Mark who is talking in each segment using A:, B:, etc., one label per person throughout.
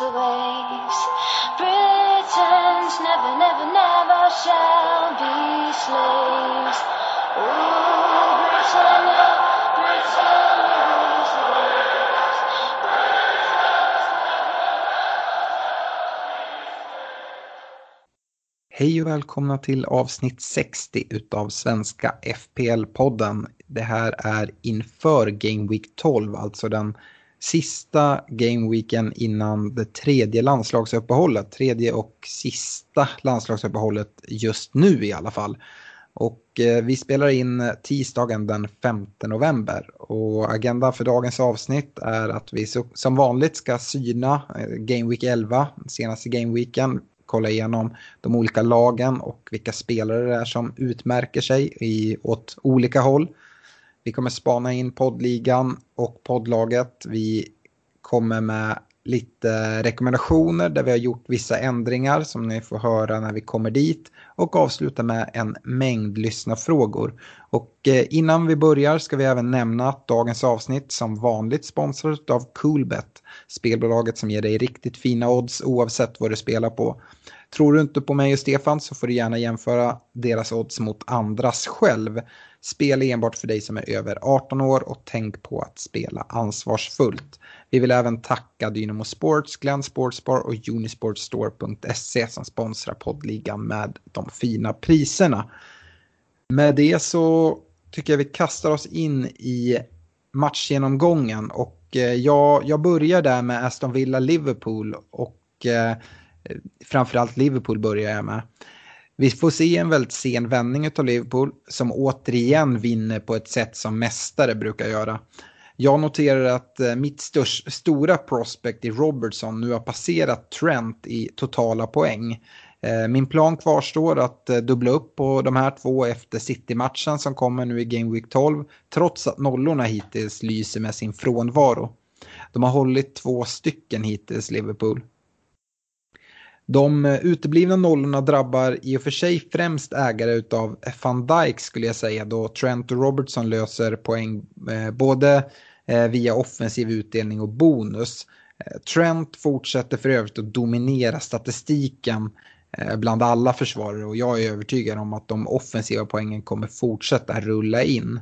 A: Rules the waves. Britons never, never, never shall be slaves. Ooh, Britannia, Britannia rules the waves.
B: Hej och välkomna till avsnitt 60 utav Svenska FPL-podden. Det här är inför Game Week 12, alltså den sista Gameweeken innan det tredje landslagsuppehållet. Tredje och sista landslagsuppehållet just nu i alla fall. Och eh, vi spelar in tisdagen den 5 november. Och agendan för dagens avsnitt är att vi som vanligt ska syna eh, Game Week 11, senaste Gameweeken kolla igenom de olika lagen och vilka spelare det är som utmärker sig i, åt olika håll. Vi kommer spana in poddligan och poddlaget. Vi kommer med lite rekommendationer där vi har gjort vissa ändringar som ni får höra när vi kommer dit och avsluta med en mängd lyssnarfrågor. Och eh, innan vi börjar ska vi även nämna att dagens avsnitt som vanligt sponsras av Coolbet, spelbolaget som ger dig riktigt fina odds oavsett vad du spelar på. Tror du inte på mig och Stefan så får du gärna jämföra deras odds mot andras själv. Spel enbart för dig som är över 18 år och tänk på att spela ansvarsfullt. Vi vill även tacka Dynamo Sports, Glenn Sportsbar och Unisportstore.se som sponsrar poddligan med de fina priserna. Med det så tycker jag vi kastar oss in i matchgenomgången och eh, jag, jag börjar där med Aston Villa-Liverpool och eh, framförallt Liverpool börjar jag med. Vi får se en väldigt sen vändning av Liverpool som återigen vinner på ett sätt som mästare brukar göra. Jag noterar att eh, mitt störst, stora prospect i Robertson nu har passerat Trent i totala poäng. Eh, min plan kvarstår att eh, dubbla upp på de här två efter City-matchen som kommer nu i Game Week 12 trots att nollorna hittills lyser med sin frånvaro. De har hållit två stycken hittills, Liverpool. De eh, uteblivna nollorna drabbar i och för sig främst ägare av van Dijk skulle jag säga då Trent och Robertson löser poäng eh, både eh, via offensiv utdelning och bonus. Trent fortsätter för övrigt att dominera statistiken bland alla försvarare och jag är övertygad om att de offensiva poängen kommer fortsätta rulla in.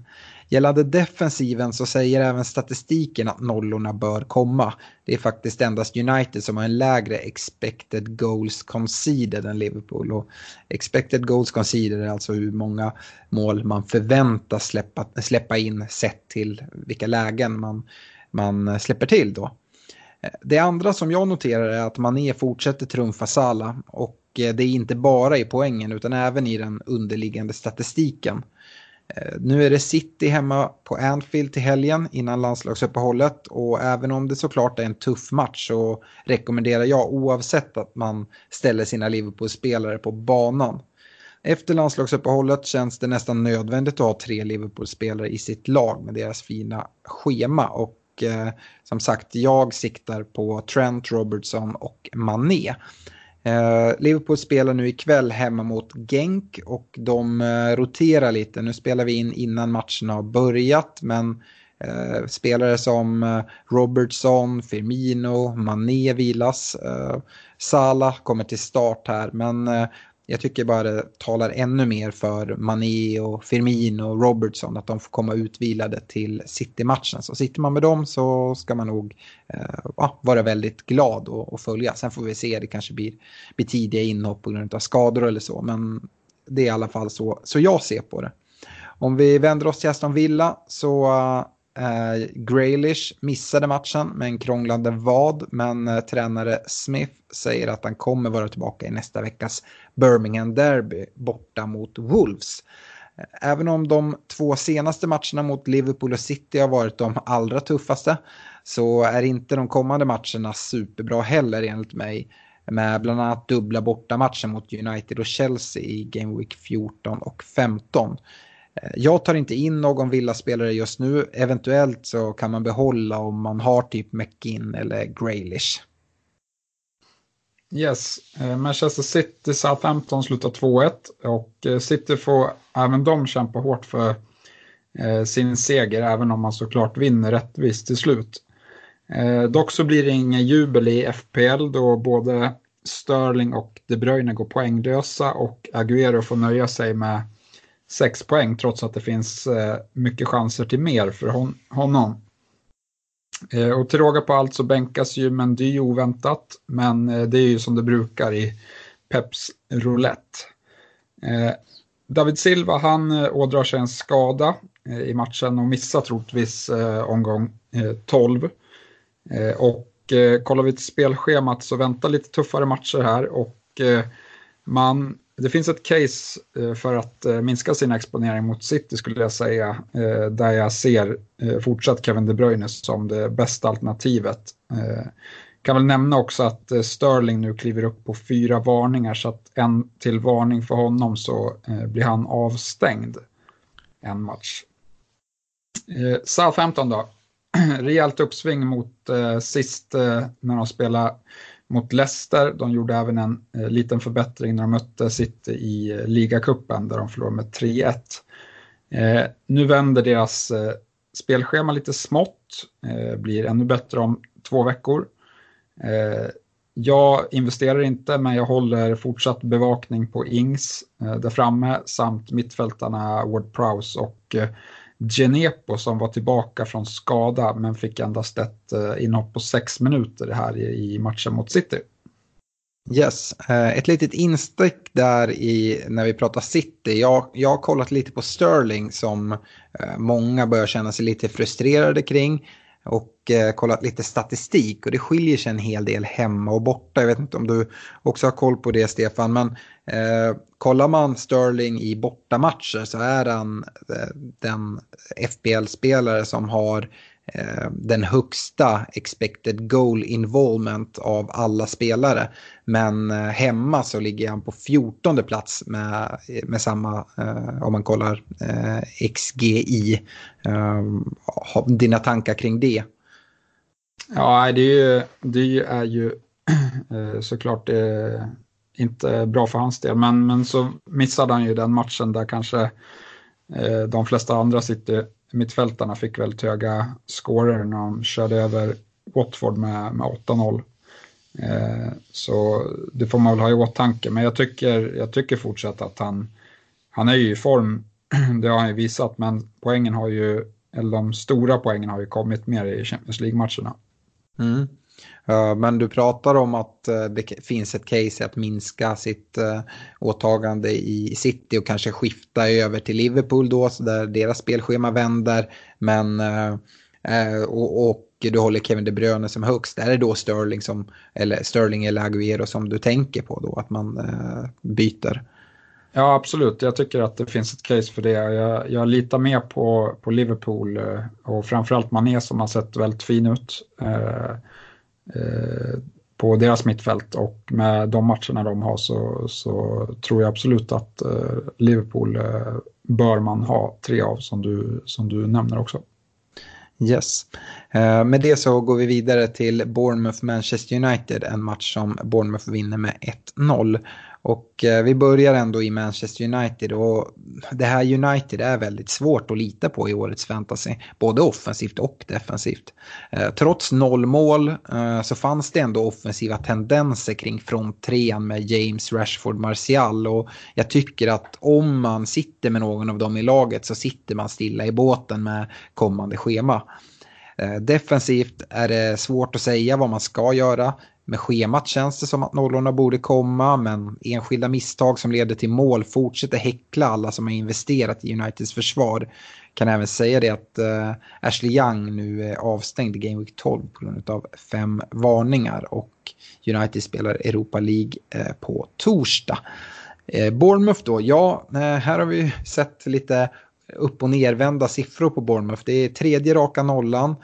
B: Gällande defensiven så säger även statistiken att nollorna bör komma. Det är faktiskt endast United som har en lägre expected goals conceded än Liverpool. Och expected goals conceded är alltså hur många mål man förväntas släppa, släppa in sett till vilka lägen man, man släpper till då. Det andra som jag noterar är att Mané fortsätter trumfa Salah och eh, det är inte bara i poängen utan även i den underliggande statistiken. Eh, nu är det City hemma på Anfield till helgen innan landslagsuppehållet och även om det såklart är en tuff match så rekommenderar jag oavsett att man ställer sina Liverpool-spelare på banan. Efter landslagsuppehållet känns det nästan nödvändigt att ha tre Liverpool-spelare i sitt lag med deras fina schema och eh, som sagt jag siktar på Trent, Robertson och Mané. Eh, Liverpool spelar nu ikväll hemma mot Genk och de eh, roterar lite. Nu spelar vi in innan matchen har börjat men eh, spelare som eh, Robertson, Firmino, Mané vilas. Eh, Salah kommer till start här men eh, jag tycker bara det talar ännu mer för Mané och Firmino och Robertson att de får komma utvilade till City-matchen. Så sitter man med dem så ska man nog eh, vara väldigt glad och, och, följa. Sen får vi se, det kanske blir, blir tidiga inhopp på grund av skador eller så. Men det är i alla fall så, så jag ser på det. Om vi vänder oss till Aston Villa så eh, Eh, Graylish missade matchen med en krånglande vad, men eh, tränare Smith säger att han kommer vara tillbaka i nästa veckas Birmingham Derby borta mot Wolves. Eh, även om de två senaste matcherna mot Liverpool och City har varit de allra tuffaste så är inte de kommande matcherna superbra heller enligt mig. Med bland annat dubbla bortamatcher mot United och Chelsea i Game Week 14 och 15. Eh, jag tar inte in någon villaspelare just nu. Eventuellt så kan man behålla om man har typ McGinn eller Graylish.
C: Yes, eh, Manchester City Southampton slutar 2-1 och eh, City får även de kämpa hårt för sin seger även om man såklart vinner rättvist till slut. Dock så blir det ingen jubel i FPL då både Sterling och De Bruyne går poänglösa och Agüero får nöja sig med sex poäng trots att det finns eh, mycket chanser till mer för hon, honom. Eh, och till råga på allt så bänkas ju Mendy oväntat, men eh, det är ju som det brukar i Peps roulette. Eh, David Silva han eh, ådrar sig en skada eh, i matchen och missar troligtvis eh, omgång eh, 12. Eh, och kollar vi till spelschemat så väntar lite tuffare matcher här och man det finns ett case eh, för att eh, minska sin exponering mot City skulle jag säga, eh, där jag ser fortsatt Kevin De Bruyne som det bästa alternativet. Kan väl nämna också att Sterling nu kliver upp på fyra varningar så att en till varning för honom så blir han avstängd en match. Southampton då, rejält uppsving mot sist när de spelade mot Leicester. De gjorde även en eh, liten förbättring när de mötte City i eh, ligacupen där de förlorade med 3-1. Eh, nu vänder deras eh, spelschema lite smått, eh, blir ännu bättre om två veckor. Eh, jag investerar inte, men jag håller fortsatt bevakning på Ings eh, där framme samt mittfältarna Ward Prowse och eh, Genepo som var tillbaka från skada men fick endast ett eh, inhopp på sex minuter här i, matchen mot City.
B: Yes, eh, ett litet instick där i när vi pratar City. Jag, jag har kollat lite på Sterling som eh, många börjar känna sig lite frustrerade kring och eh, kollat lite statistik och det skiljer sig en hel del hemma och borta. Jag vet inte om du också har koll på det Stefan, men eh, kollar man Sterling i bortamatcher så är han eh, den FBL-spelare som har Eh, Eh, den högsta expected goal involvement av alla spelare. Men eh, hemma så ligger han på 14 plats med, med samma, eh, om man kollar eh, XGI. Dina tankar kring det?
C: Ja, det är ju, det är ju såklart inte bra för hans del. Men, men så missade han ju den matchen där kanske de flesta andra sitter mittfältarna fick väldigt höga scorer när de körde över Watford med, med 8-0. Eh, så det får man väl ha i åtanke, men jag tycker, jag tycker fortsatt att han, han är ju i form, det har han ju visat, men poängen har ju, eller de stora poängen har ju kommit mer i Champions League-matcherna.
B: Mm. Eh, men du pratar om att eh, det finns ett case att minska sitt eh, åtagande i City och kanske skifta över till Liverpool då, så där deras spelschema vänder. Men, och, och du håller Kevin De Bruyne som högst. Är det då Sterling, som, eller Sterling eller Agüero som du tänker på då, att man byter?
C: Ja, absolut. Jag tycker att det finns ett case för det. Jag, jag litar mer på, på Liverpool och framförallt Mané som har sett väldigt fin ut. Eh, på deras mittfält och med de matcherna de har så, så tror jag absolut att eh, Liverpool eh, bör man ha tre av som du, som du nämner också.
B: Yes. Eh, med det så går vi vidare till Bournemouth-Manchester United, en match som Bournemouth vinner med 1-0. Och eh, vi börjar ändå i Manchester United och det här United är väldigt svårt att lita på i årets fantasy. Både offensivt och defensivt. Eh, trots noll mål eh, så fanns det ändå offensiva tendenser kring fronttrean med James, Rashford, Martial. Och jag tycker att om man sitter med någon av dem i laget så sitter man stilla i båten med kommande schema. Eh, defensivt är det svårt att säga vad man ska göra. Med schemat känns det som att nollorna borde komma men enskilda misstag som leder till mål fortsätter häckla alla som har investerat i Uniteds försvar. Kan även säga det att uh, Ashley Young nu är avstängd i Game Week 12 på grund av fem varningar och United spelar Europa League uh, på torsdag. Uh, Bournemouth då, ja, här har vi sett lite upp och nervända siffror på Bournemouth. Det är tredje raka nollan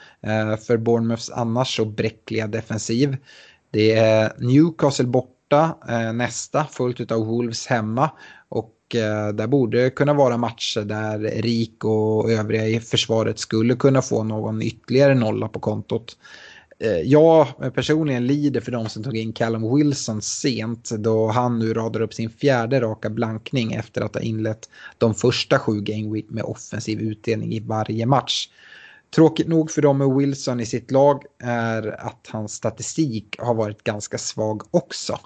B: för Bournemouths annars så bräckliga defensiv. Det är Newcastle borta eh, nästa, fullt av Wolves hemma. Och eh, där borde kunna vara matcher där Rik och övriga i försvaret skulle kunna få någon ytterligare nolla på kontot. Eh, jag personligen lider för de som tog in Callum Wilson sent då han nu radar upp sin fjärde raka blankning efter att ha inlett de första sju game week med offensiv utdelning i varje match. Tråkigt nog för dem med Wilson i sitt lag är att hans statistik har varit ganska svag också.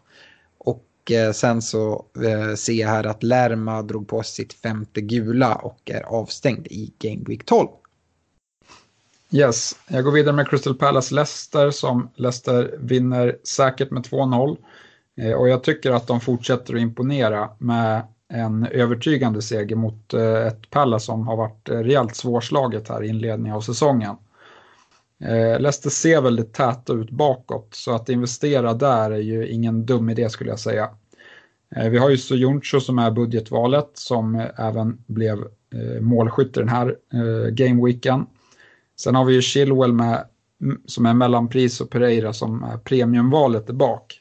B: Och eh, sen så eh, ser jag här att Lerma drog på sitt femte gula och är avstängd i Game Week 12.
C: Yes, jag går vidare med Crystal Palace Leicester som Leicester vinner säkert med 2-0. Eh, och jag tycker att de fortsätter att imponera med en övertygande seger mot eh, ett Palace som har varit eh, rejält svårslaget här i inledningen av säsongen. Eh, Leicester ser väldigt täta ut bakåt så att investera där är ju ingen dum idé skulle jag säga. Vi har ju Sojuncho som är budgetvalet som även blev målskytt i den här gameweeken. Sen har vi ju Chilwell med, som är mellanpris och Pereira som är premiumvalet där bak.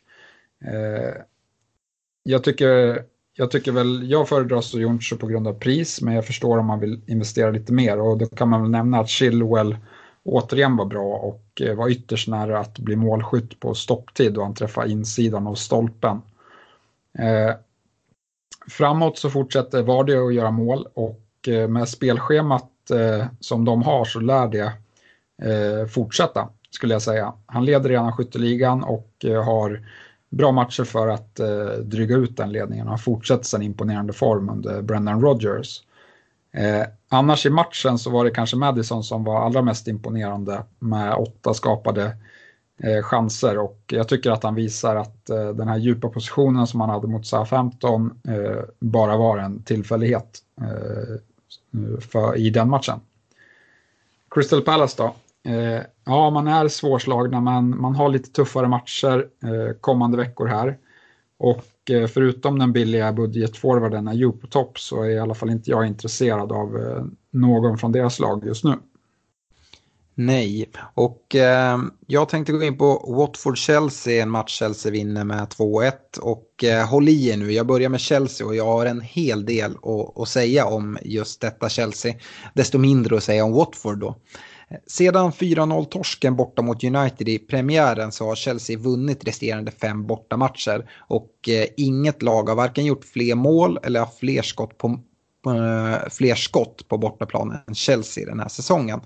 C: Jag tycker jag tycker väl, jag föredrar Soyuncu på grund av pris, men jag förstår om man vill investera lite mer och då kan man väl nämna att Chilwell återigen var bra och eh, var ytterst nära att bli målskytt på stopptid då han träffade insidan av stolpen. Eh, framåt så fortsätter Vardy att göra mål och eh, med spelschemat eh, som de har så lär det eh, fortsätta skulle jag säga. Han leder redan skytteligan och eh, har bra matcher för att eh, dryga ut den ledningen och har fortsatt sin imponerande form under Brendan Rodgers. Eh, annars i matchen så var det kanske Madison som var allra mest imponerande med åtta skapade eh, chanser och jag tycker att han visar att eh, den här djupa positionen som han hade mot Southampton eh, bara var en tillfällighet eh, för, i den matchen. Crystal Palace då, Eh, ja, man är svårslagna, men man har lite tuffare matcher eh, kommande veckor här. Och eh, förutom den billiga budgetforwarden är på topp så är i alla fall inte jag intresserad av eh, någon från deras lag just nu.
B: Nej, och eh, jag tänkte gå in på Watford-Chelsea, en match Chelsea vinner med 2-1. Och eh, håll i er nu, jag börjar med Chelsea och jag har en hel del att, att säga om just detta Chelsea. Desto mindre att säga om Watford då. Sedan 4-0-torsken borta mot United i premiären så har Chelsea vunnit resterande fem bortamatcher och eh, inget lag har varken gjort fler mål eller haft fler skott på, eh, fler skott på bortaplan än Chelsea den här säsongen.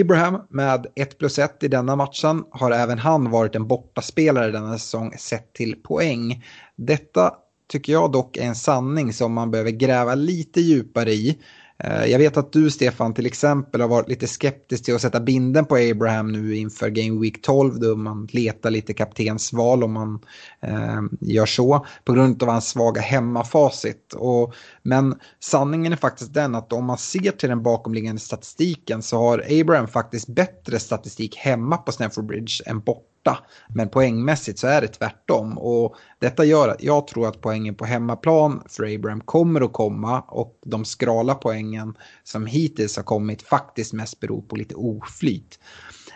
B: Abraham med 1 plus 1 i denna matchen har även han varit en bortaspelare denna säsong sett till poäng. Detta tycker jag dock är en sanning som man behöver gräva lite djupare i. Eh, jag vet att du Stefan till exempel har varit lite skeptisk till att sätta binden på Abraham nu inför Game Week 12 då man letar lite kaptensval om man eh, gör så på grund av hans svaga hemmafacit. Och, men sanningen är faktiskt den att om man ser till den bakomliggande statistiken så har Abraham faktiskt bättre statistik hemma på Stamford Bridge än borta borta. Men poängmässigt så är det tvärtom. Och detta gör att jag tror att poängen på hemmaplan för Abraham kommer att komma och de skrala poängen som hittills har kommit faktiskt mest beror på lite oflyt.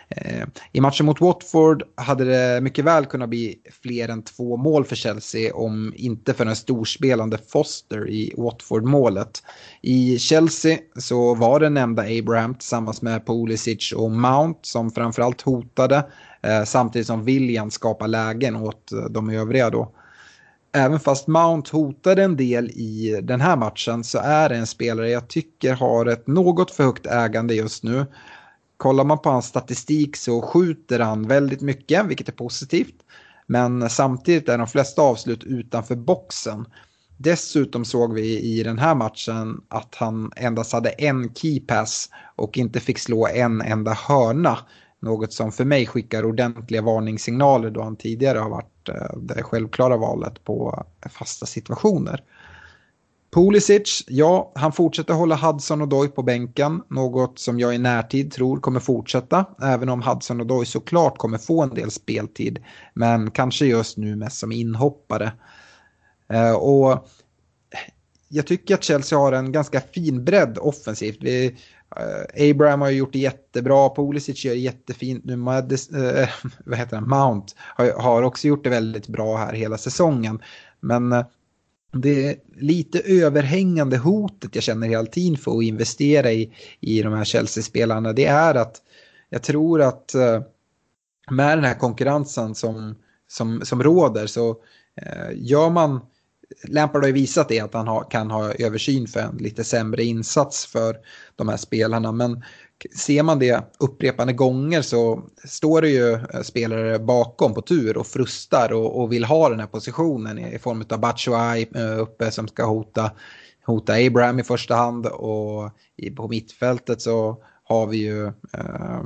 B: Eh, I matchen mot Watford hade det mycket väl kunnat bli fler än två mål för Chelsea om inte för den storspelande Foster i Watford-målet. I Chelsea så var det nämnda Abraham tillsammans med Pulisic och Mount som framförallt hotade. Eh, samtidigt som William skapar lägen åt eh, de övriga då. även fast Mount hotade en del i den här matchen så är det en spelare jag tycker har ett något för högt ägande just nu. Kollar man på hans statistik så skjuter han väldigt mycket, vilket är positivt. Men samtidigt är de flesta avslut utanför boxen. Dessutom såg vi i den här matchen att han endast hade en keypass och inte fick slå en enda hörna. Något som för mig skickar ordentliga varningssignaler då han tidigare har varit eh, det självklara valet på fasta situationer. Pulisic, ja, han fortsätter hålla Hudson och Doy på bänken. Något som jag i närtid tror kommer fortsätta. Även om Hudson och Doy såklart kommer få en del speltid. Men kanske just nu mest som inhoppare. Eh, och jag tycker att Chelsea har en ganska fin bredd offensivt. Vi, Eh, Abraham har ju gjort det jättebra, Pulisic gör det jättefint nu, Madis, uh, vad heter han? Mount har, har, också gjort det väldigt bra här hela säsongen. Men uh, det är lite överhängande hotet jag känner hela tiden för att investera i, i de här Chelsea-spelarna. Det är att jag tror att med den här konkurrensen som, som, som råder så gör man Lampard har ju visat det att han ha, kan ha översyn för en lite sämre insats för de här spelarna. Men ser man det upprepande gånger så står det ju spelare bakom på tur och frustar och, och vill ha den här positionen i form av Batshuay eh, uppe som ska hota, hota Abraham i första hand och i, på mittfältet så har vi ju eh,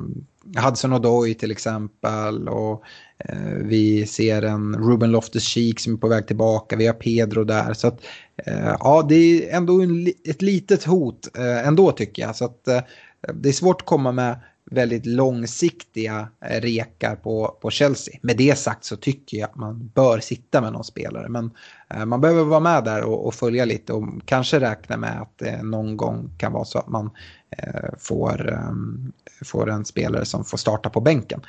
B: Hudson Odoi till exempel och Eh, vi ser en Ruben Loftus-Cheek som är på väg tillbaka, vi har Pedro där. Så att, eh, ja, det är ändå en, ett litet hot eh, ändå tycker jag. Så att, eh, det är svårt att komma med väldigt långsiktiga eh, rekar på, på Chelsea. Med det sagt så tycker jag att man bör sitta med någon spelare. Men eh, man behöver vara med där och, och, följa lite och kanske räkna med att det någon gång kan vara så att man eh, får, eh, får en spelare som får starta på bänken.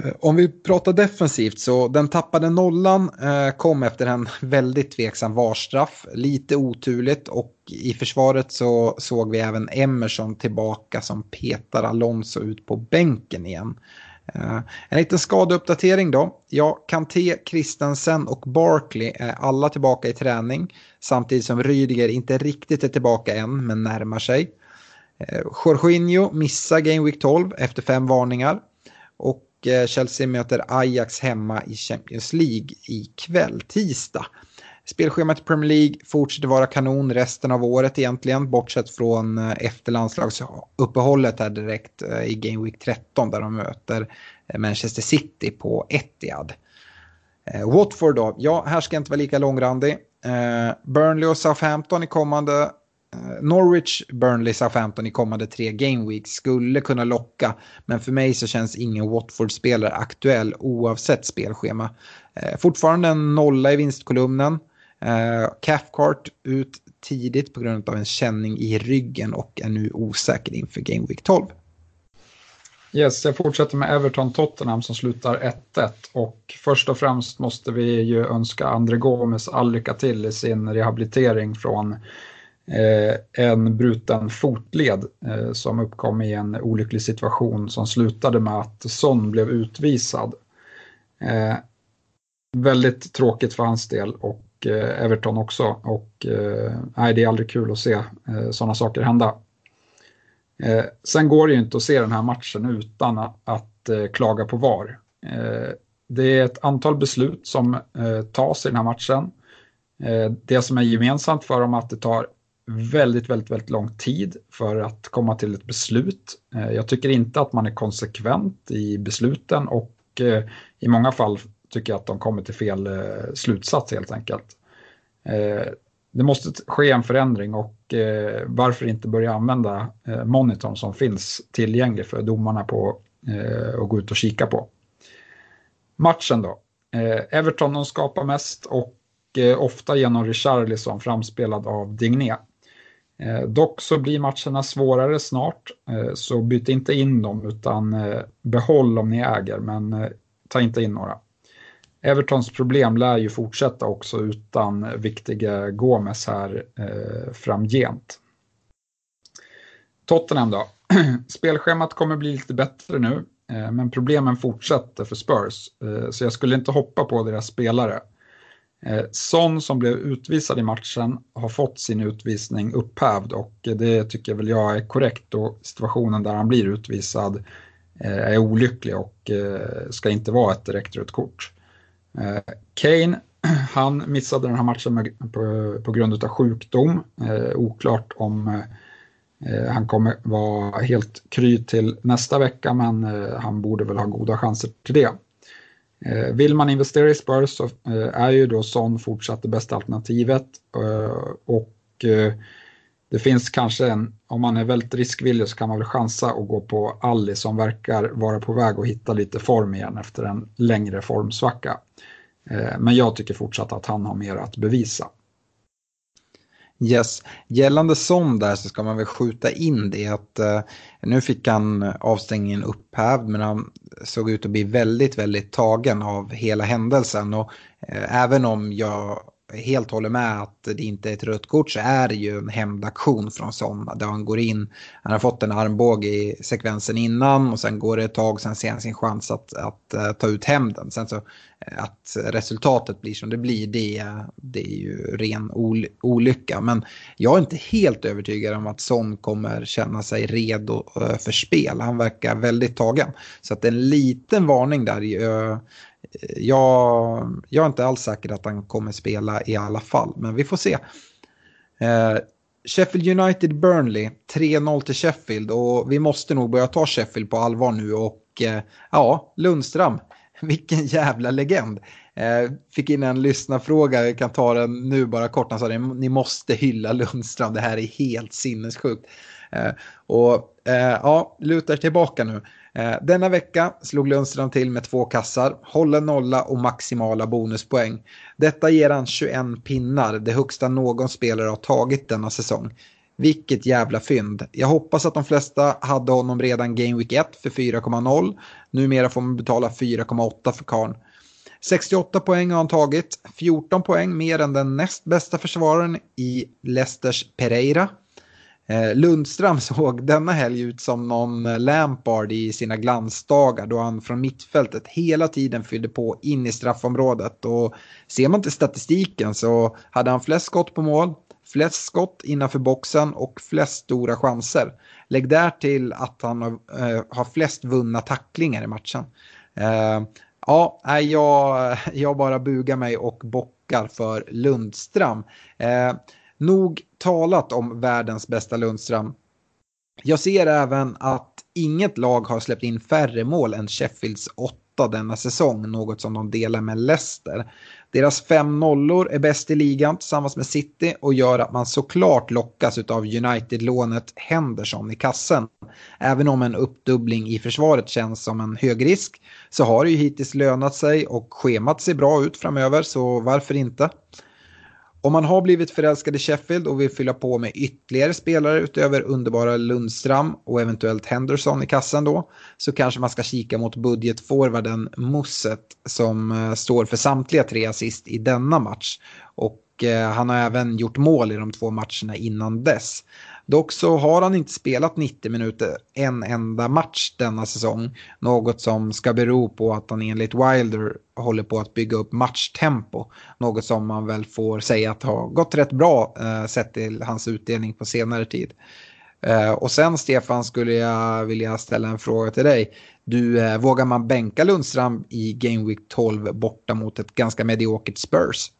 B: Eh, om vi pratar defensivt så den tappade nollan eh, kom efter en väldigt tveksam varstraff. Lite oturligt och i försvaret så såg vi även Emerson tillbaka som petar Alonso ut på bänken igen. Eh, en liten skadeuppdatering då. Ja, Kanté, Christensen och Barkley är alla tillbaka i träning. Samtidigt som Rydiger inte riktigt är tillbaka än men närmar sig. Jorginho missar Game Week 12 efter fem varningar. Och Eh, Chelsea möter Ajax hemma i Champions League ikväll, tisdag. Spelschemat i Premier League fortsätter vara kanon resten av året egentligen, bortsett från eh, efter landslagsuppehållet här direkt eh, i Game Week 13 där de möter Manchester City på Etihad. Watford då, ja här ska jag inte vara lika långrandig. Burnley och Southampton i kommande Eh, Norwich, Burnley, Southampton i kommande tre game weeks skulle kunna locka. Men för mig så känns ingen Watford-spelare aktuell oavsett spelschema. Eh, fortfarande en nolla i vinstkolumnen. Eh, Cathcart ut tidigt på grund av en känning i ryggen och är nu osäker inför Game Week 12.
C: Yes, jag fortsätter med Everton-Tottenham som slutar 1-1 och först och främst måste vi ju önska André Gomes all lycka till i sin rehabilitering från Eh, en bruten fotled eh, som uppkom i en olycklig situation som slutade med att Son blev utvisad. Eh, väldigt tråkigt för hans del och Everton också och nej, det är aldrig kul att se sådana saker hända. sen går det ju inte att se den här matchen utan att, klaga på VAR. det är ett antal beslut som tas i den här matchen. det som är gemensamt för dem är att det tar väldigt, väldigt, väldigt lång tid för att komma till ett beslut. Eh, jag tycker inte att man är konsekvent i besluten och eh, i många fall tycker jag att de kommer till fel eh, slutsats helt enkelt. Det måste ske en förändring och varför inte börja använda monitorn som finns tillgänglig för domarna på att gå ut och kika på. Matchen då. Everton de skapar mest och ofta genom Richarlison framspelad av Digné. Eh, dock så blir matcherna svårare snart, eh, så byt inte in dem utan eh, behåll om ni äger, men eh, ta inte in några. Evertons problem lär ju fortsätta också utan viktiga Gomes här eh, framgent. Tottenham då. Spelschemat kommer bli lite bättre nu, eh, men problemen fortsätter för Spurs, så jag skulle inte hoppa på deras spelare. Eh, Son som blev utvisad i matchen har fått sin utvisning upphävd och det tycker väl jag är korrekt och situationen där han blir utvisad eh, är olycklig och eh, ska inte vara ett direkt rött kort. Kane, han missade den här matchen på, grund av sjukdom. Oklart om han kommer vara helt kry till nästa vecka men han borde väl ha goda chanser till det. Eh, vill man investera i Spurs så eh, är ju då Son fortsatt det bästa alternativet. Eh, och det finns kanske en, om man är väldigt riskvillig så kan man väl chansa och gå på Alli som verkar vara på väg att hitta lite form igen efter en längre formsvacka. Men jag tycker fortsatt att han har mer att bevisa.
B: Yes. Gällande Son där så ska man väl skjuta in det att eh, nu fick han avstängningen upphävd men han såg ut att bli väldigt, väldigt tagen av hela händelsen och eh, även om jag helt håller med att det inte är ett rött kort så är det ju en hämndaktion från Son där han går in. Han har fått en armbåge i sekvensen innan och sen går det ett tag sen ser han sin chans att, att, att ta ut hämnden. Sen så eh, att resultatet blir som det blir, det, det är ju ren olycka. Men jag är inte helt övertygad om att Son kommer känna sig redo eh, för spel. Han verkar väldigt tagen. Så att en liten varning där. Jag, jag är inte alls säker att han kommer spela i alla fall, men vi får se. Eh, Sheffield United Burnley, 3-0 till Sheffield och vi måste nog börja ta Sheffield på allvar nu och eh, ja, Lundström vilken jävla legend. Eh, fick in en lyssnarfråga, jag kan ta den nu bara kort. Han sa det, ni måste hylla Lundström, det här är helt sinnessjukt. Eh, och eh, ja, lutar tillbaka nu. Eh, denna vecka slog Lundström till med två kassar, håller nolla och maximala bonuspoäng. Detta ger han 21 pinnar, det högsta någon spelare har tagit denna säsong. Vilket jävla fynd. Jag hoppas att de flesta hade honom redan Game Week 1 för 4,0. Numera får man betala 4,8 för karn. 68 poäng har han tagit, 14 poäng mer än den näst bästa försvararen i Leicesters Pereira. Eh, Lundström såg denna helg ut som någon eh, Lampard i sina glansdagar då han från mittfältet hela tiden fyllde på in i straffområdet. Och ser man till statistiken så hade han flest skott på mål, flest skott innanför boxen och flest stora chanser. Lägg där till att han har, har flest vunna tacklingar i matchen. Eh, ja, jag, jag bara bugar mig och bockar för Lundström. Eh, nog talat om världens bästa Lundström. Jag ser även att inget lag har släppt in färre mål än Sheffields åtta denna säsong, något som de delar med Leicester. Deras fem nollor är bäst i ligan tillsammans med City och gör att man såklart lockas av United-lånet Henderson i kassen. Även om en uppdubbling i försvaret känns som en hög risk så har det ju hittills lönat sig och schemat ser bra ut framöver så varför inte? Om man har blivit förälskad i Sheffield och vill fylla på med ytterligare spelare utöver underbara Lundström och eventuellt Henderson i kassan då så kanske man ska kika mot budgetforwarden Musset som eh, står för samtliga tre assist i denna match. Och eh, han har även gjort mål i de två matcherna innan dess. Dock så har han inte spelat 90 minuter en enda match denna säsong. Något som ska bero på att han enligt Wilder håller på att bygga upp matchtempo. Något som man väl får säga att har gått rätt bra eh, sett till hans utdelning på senare tid. Eh, och sen Stefan skulle jag vilja ställa en fråga till dig. Du, eh, vågar man bänka Lundström i Game Week 12 borta mot ett ganska mediokert Spurs?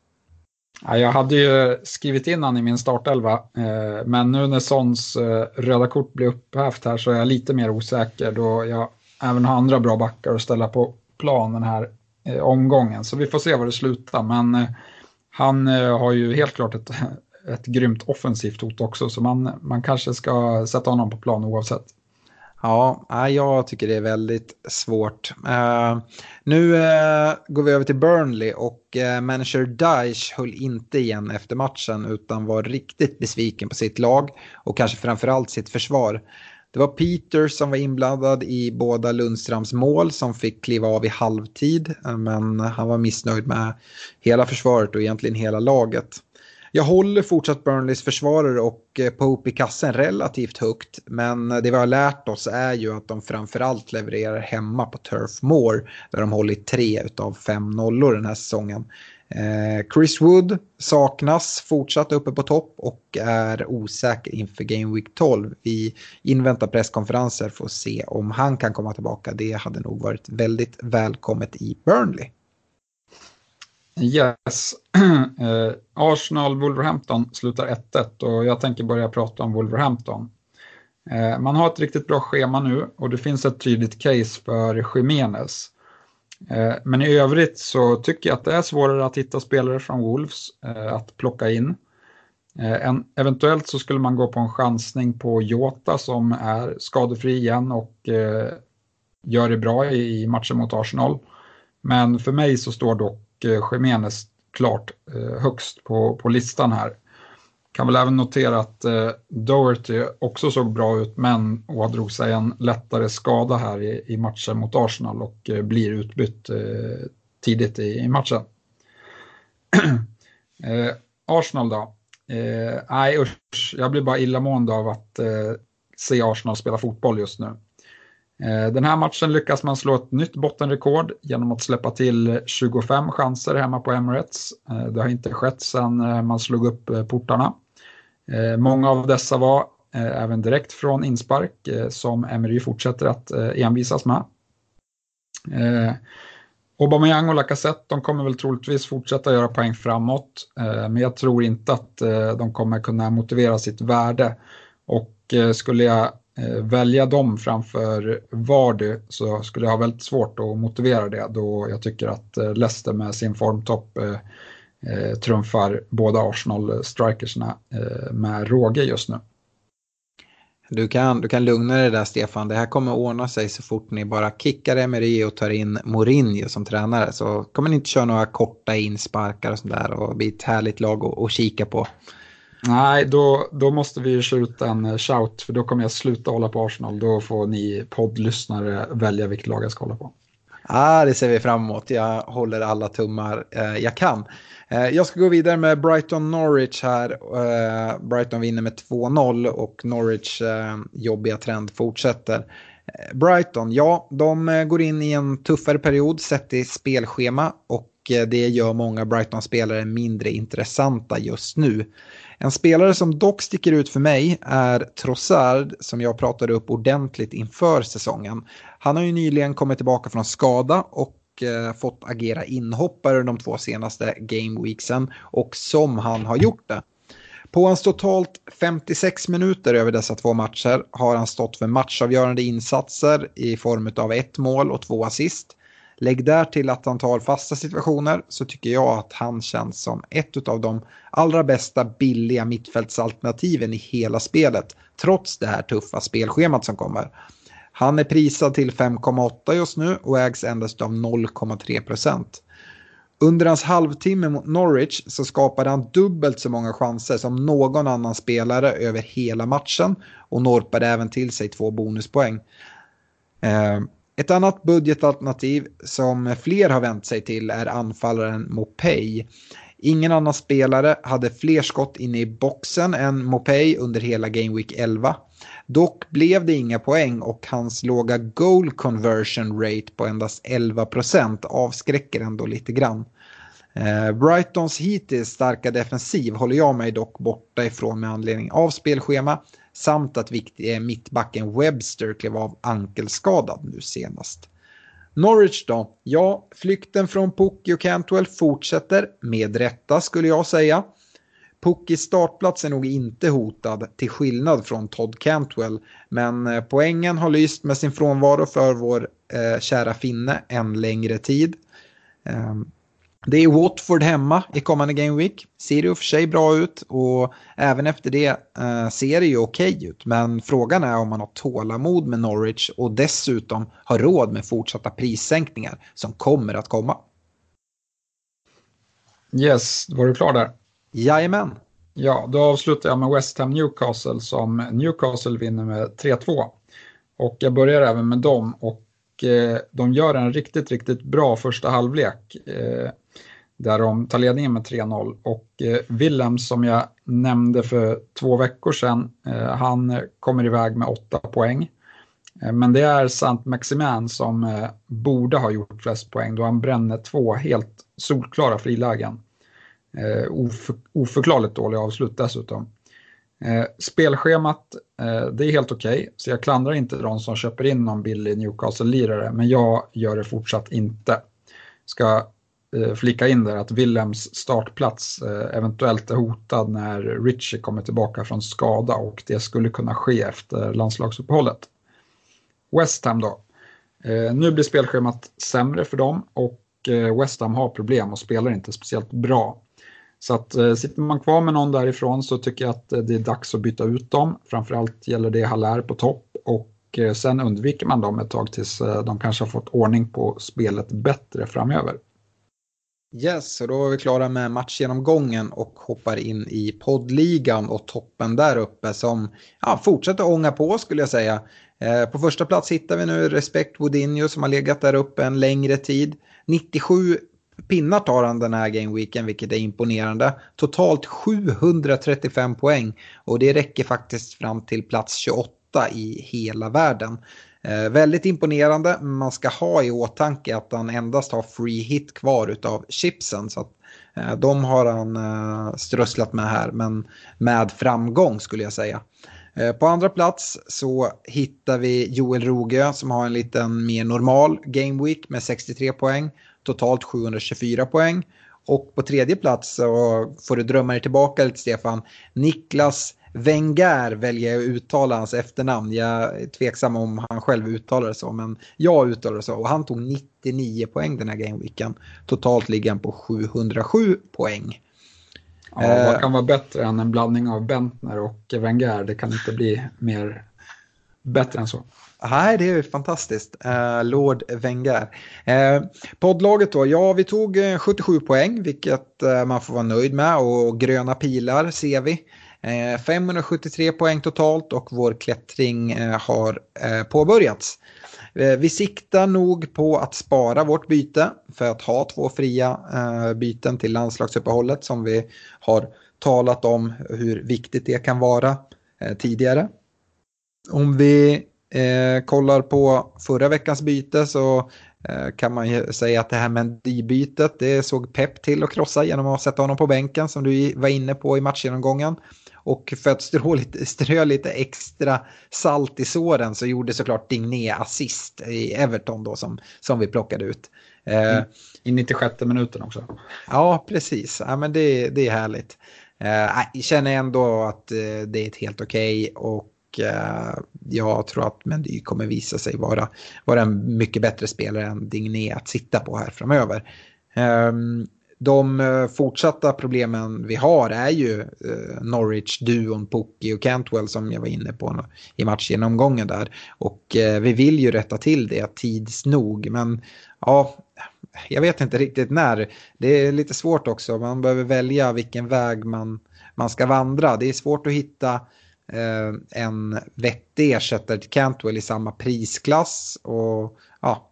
C: Ja, jag hade ju skrivit in han i min startelva, eh, men nu när Sons eh, röda kort blir upphävt här så är jag lite mer osäker då jag även har andra bra backar att ställa på plan den här eh, omgången. Så vi får se var det slutar, men eh, han eh, har ju helt klart ett, ett grymt offensivt hot också, så man, man kanske ska sätta honom på plan oavsett.
B: Ja, jag tycker det är väldigt svårt. Eh, nu eh, går vi över till Burnley och eh, manager Daesh höll inte igen efter matchen utan var riktigt besviken på sitt lag och kanske framförallt sitt försvar. Det var Peter som var inblandad i båda Lundstrams mål som fick kliva av i halvtid eh, men han var missnöjd med hela försvaret och egentligen hela laget. Jag håller fortsatt Burnleys försvarare och eh, Pope i kassen relativt högt. Men det vi har lärt oss är ju att de framförallt levererar hemma på Turf Moor. Där de hållit tre av fem nollor den här säsongen. Eh, Chris Wood saknas fortsatt uppe på topp och är osäker inför Game Week 12. Vi inväntar presskonferenser för att se om han kan komma tillbaka. Det hade nog varit väldigt välkommet i Burnley.
C: Yes. Eh, Arsenal-Wolverhampton slutar 1-1 och jag tänker börja prata om Wolverhampton. Eh, man har ett riktigt bra schema nu och det finns ett tydligt case för Jiménez. Eh, men i övrigt så tycker jag att det är svårare att hitta spelare från Wolves eh, att plocka in. Eh, en, eventuellt så skulle man gå på en chansning på Jota som är skadefri igen och eh, gör det bra i matchen mot Arsenal. Men för mig så står dock Jiménez klart eh, högst på, på listan här. Kan väl även notera att eh, Doherty också såg bra ut men ådrog sig en lättare skada här i, i matchen mot Arsenal och eh, blir utbytt eh, tidigt i, i matchen. Eh, Arsenal då? Eh, nej usch, jag blir bara illamående av att eh, se Arsenal spela fotboll just nu. Eh, den här matchen lyckas man slå ett nytt bottenrekord genom att släppa till 25 chanser hemma på Emirates. Eh, det har inte skett sedan eh, man slog upp portarna. Många av dessa var även direkt från inspark som Emery fortsätter att envisas med. Aubameyang och Lacazette, de kommer väl troligtvis fortsätta göra poäng framåt, men jag tror inte att de kommer kunna motivera sitt värde. Och skulle jag Eh, välja dem framför Vardy så skulle jag ha väldigt svårt att motivera det då jag tycker att eh, Leicester med sin formtopp eh, eh trumfar båda Arsenal-strikersna eh, med råge just nu.
B: Du kan, du kan lugna dig där Stefan, det här kommer ordna sig så fort ni bara kickar Emery och tar in Mourinho som tränare. Så kommer ni inte köra några korta insparkar och sådär och bli ett härligt lag att, att kika på.
C: Nej, då, då måste vi skjuta en eh, shout för då kommer jag sluta hålla på Arsenal. Då får ni poddlyssnare välja vilket lag jag ska hålla på.
B: Ah, det ser vi fram emot. Jag håller alla tummar eh, jag kan. Eh, jag ska gå vidare med Brighton-Norwich här. Eh, Brighton vinner med 2-0 och Norwich eh, jobbiga trend fortsätter. Eh, Brighton, ja, de eh, går in i en tuffare period sett i spelschema och det gör många Brighton-spelare mindre intressanta just nu. En spelare som dock sticker ut för mig är Trossard som jag pratade upp ordentligt inför säsongen. Han har ju nyligen kommit tillbaka från skada och Eh, fått agera inhoppare de två senaste gameweeksen och som han har gjort det. På hans totalt 56 minuter över dessa två matcher har han stått för matchavgörande insatser i form av ett mål och två assist. Lägg där till att han tar fasta situationer så tycker jag att han känns som ett av de allra bästa billiga mittfältsalternativen i hela spelet. Trots det här tuffa spelschemat som kommer. Han är prisad till 5,8 just nu och ägs endast av 0,3 procent. Under hans halvtimme mot Norwich så skapade han dubbelt så många chanser som någon annan spelare över hela matchen och norpade även till sig två bonuspoäng. Eh, ett annat budgetalternativ som fler har vänt sig till är anfallaren Mopey. Ingen annan spelare hade fler skott inne i boxen än Mopey under hela Game Week 11. Dock blev det inga poäng och hans låga goal conversion rate på endast 11% avskräcker ändå lite grann. Eh, Brightons hittills starka defensiv håller jag mig dock borta ifrån med anledning av spelschema samt att eh, mittbacken Webster klev av ankelskadad nu senast. Norwich då? Ja, flykten från Pukki och Cantwell fortsätter, med rätta skulle jag säga. Puckis startplats är nog inte hotad till skillnad från Todd Cantwell. Men eh, poängen har lyst med sin frånvaro för vår eh, kära finne en längre tid. Eh, det är Watford hemma i kommande Game Week. Ser och för sig bra ut och även efter det eh, ser det ju okej okay ut. Men frågan är om man har tålamod med Norwich och dessutom har råd med fortsatta prissänkningar som kommer att komma.
C: Yes, var du klar där?
B: Jajamän.
C: Ja, då avslutar jag med West Ham Newcastle som Newcastle vinner med 3-2. Och jag börjar även med dem och eh, de gör en riktigt, riktigt bra första halvlek. Eh, där de tar ledningen med 3-0 och eh, Willem som jag nämnde för två veckor sedan, eh, han kommer iväg med åtta poäng. Eh, men det är Sant Maximan som eh, borde ha gjort flest poäng då han bränner två helt solklara frilägen. Oför, oförklarligt dåliga avslut dessutom. Eh, spelschemat, eh, det är helt okej, okay, så jag klandrar inte de som köper in någon billig Newcastle-lirare, men jag gör det fortsatt inte. Ska eh, flika in där att Willems startplats eventuellt är hotad när Richie kommer tillbaka från skada och det skulle kunna ske efter landslagsuppehållet. West Ham då. Eh, nu blir spelschemat sämre för dem och eh, West Ham har problem och spelar inte speciellt bra. Så att eh, sitter man kvar med någon därifrån så tycker jag att eh, det är dags att byta ut dem. Framförallt gäller det Haller på topp och eh, sen undviker man dem ett tag tills eh, de kanske har fått ordning på spelet bättre framöver.
B: Yes, och då är vi klara med matchgenomgången och hoppar in i poddligan och toppen där uppe som ja, fortsätter ånga på skulle jag säga. Eh, på första plats hittar vi nu Respect Woodinho som har legat där uppe en längre tid. 97 pinnar tar han den här gameweeken vilket är imponerande. Totalt 735 poäng och det räcker faktiskt fram till plats 28 i hela världen. Eh, väldigt imponerande, men man ska ha i åtanke att han endast har free hit kvar av chipsen. Så att, eh, de har han eh, strösslat med här, men med framgång skulle jag säga. Eh, på andra plats så hittar vi Joel Rogö som har en liten mer normal game week med 63 poäng. Totalt 724 poäng. Och på tredje plats så får du drömma dig tillbaka lite Stefan. Niklas Wenger väljer jag att uttala hans efternamn. Jag är tveksam om han själv uttalar det så, men jag uttalar det så. Och han tog 99 poäng den här gameweeken. Totalt ligger han på 707 poäng.
C: Ja, vad kan vara bättre än en blandning av Bentner och Wenger? Det kan inte bli mer bättre än så.
B: Nej, det är fantastiskt. Uh, Lord Wenger. Uh, poddlaget då, ja vi tog eh, 77 poäng, vilket uh, man får vara nöjd med och gröna pilar ser vi. 573 poäng totalt och vår klättring har påbörjats. Vi siktar nog på att spara vårt byte för att ha två fria byten till landslagsuppehållet som vi har talat om hur viktigt det kan vara tidigare. Om vi kollar på förra veckans byte så kan man ju säga att det här Mendy-bytet det såg Pep till att krossa genom att sätta honom på bänken som du var inne på i matchgenomgången. Och för att strö lite, strö lite extra salt i såren så gjorde såklart Digné assist i Everton då som, som vi plockade ut.
C: Eh, I 96 minuten också.
B: Ja, precis. Ja, men det, det är härligt. Eh, jag känner ändå att eh, det är ett helt okej okay och Eh, jag tror att Mendy kommer visa sig vara, vara en mycket bättre spelare än Digné att sitta på här framöver. Ehm, eh, de fortsatta problemen vi har är ju eh, Norwich-duon Pookie och Cantwell som jag var inne på i matchgenomgången där. Och eh, vi vill ju rätta till det tids nog. Men ja, jag vet inte riktigt när. Det är lite svårt också. Man behöver välja vilken väg man, man ska vandra. Det är svårt att hitta en vettig ersättare till Cantwell i samma prisklass. Och ja,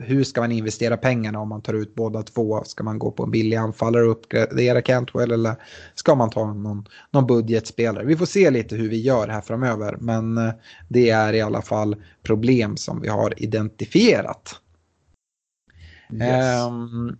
B: hur ska man investera pengarna om man tar ut båda två? Ska man gå på en billig anfallare och uppgradera Cantwell eller ska man ta någon, någon budgetspelare? Vi får se lite hur vi gör här framöver men eh, det är i alla fall problem som vi har identifierat. Yes. Um,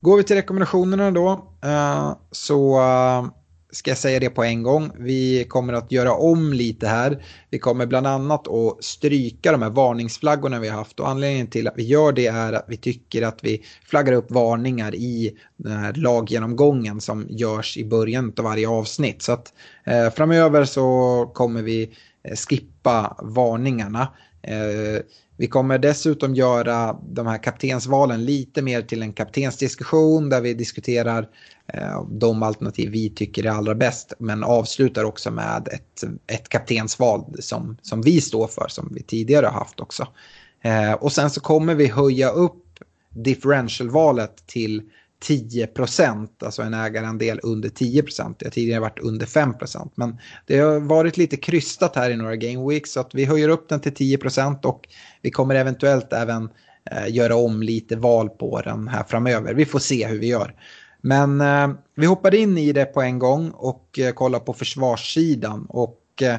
B: går vi till rekommendationerna då uh, så uh, ska jag säga det på en gång. Vi kommer att göra om lite här. Vi kommer bland annat att stryka de här varningsflaggorna vi har haft och anledningen till att vi gör det är att vi tycker att vi flaggar upp varningar i den här laggenomgången som görs i början av varje avsnitt. Så att eh, framöver så kommer vi eh, skippa varningarna. Eh, vi kommer dessutom göra de här kaptensvalen lite mer till en kaptensdiskussion där vi diskuterar eh, de alternativ vi tycker är allra bäst. Men avslutar också med ett, ett kaptensval som, som vi står för, som vi tidigare har haft också. Eh, och sen så kommer vi höja upp differentialvalet till 10 procent, alltså en ägarandel under 10 procent. Det har tidigare varit under 5 procent. Men det har varit lite krystat här i några game weeks så att vi höjer upp den till 10 procent och vi kommer eventuellt även eh, göra om lite val på den här framöver. Vi får se hur vi gör. Men eh, vi hoppar in i det på en gång och eh, kollar på försvarssidan. Och eh,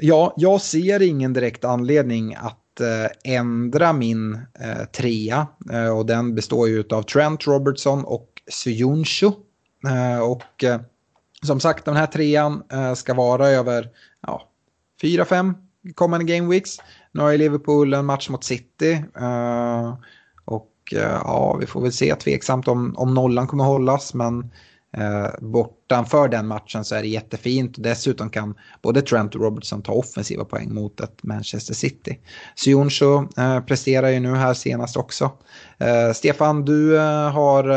B: Ja, jag ser ingen direkt anledning att Eh, ändra min eh, trea. Eh, och den består ju av Trent Robertson och Suyunshu. Eh, och eh, som sagt, den här trean eh, ska vara över ja, fyra, fem kommande game weeks. Nu har ju Liverpool en match mot City. Eh, och eh, ja, vi får väl se tveksamt om, om nollan kommer hållas. Men Eh, Eh, bortanför den matchen så är det jättefint. Dessutom kan både Trent och Robertson ta offensiva poäng mot ett Manchester City. Sioncho eh, presterar ju nu här senast också. Eh, Stefan, du eh, har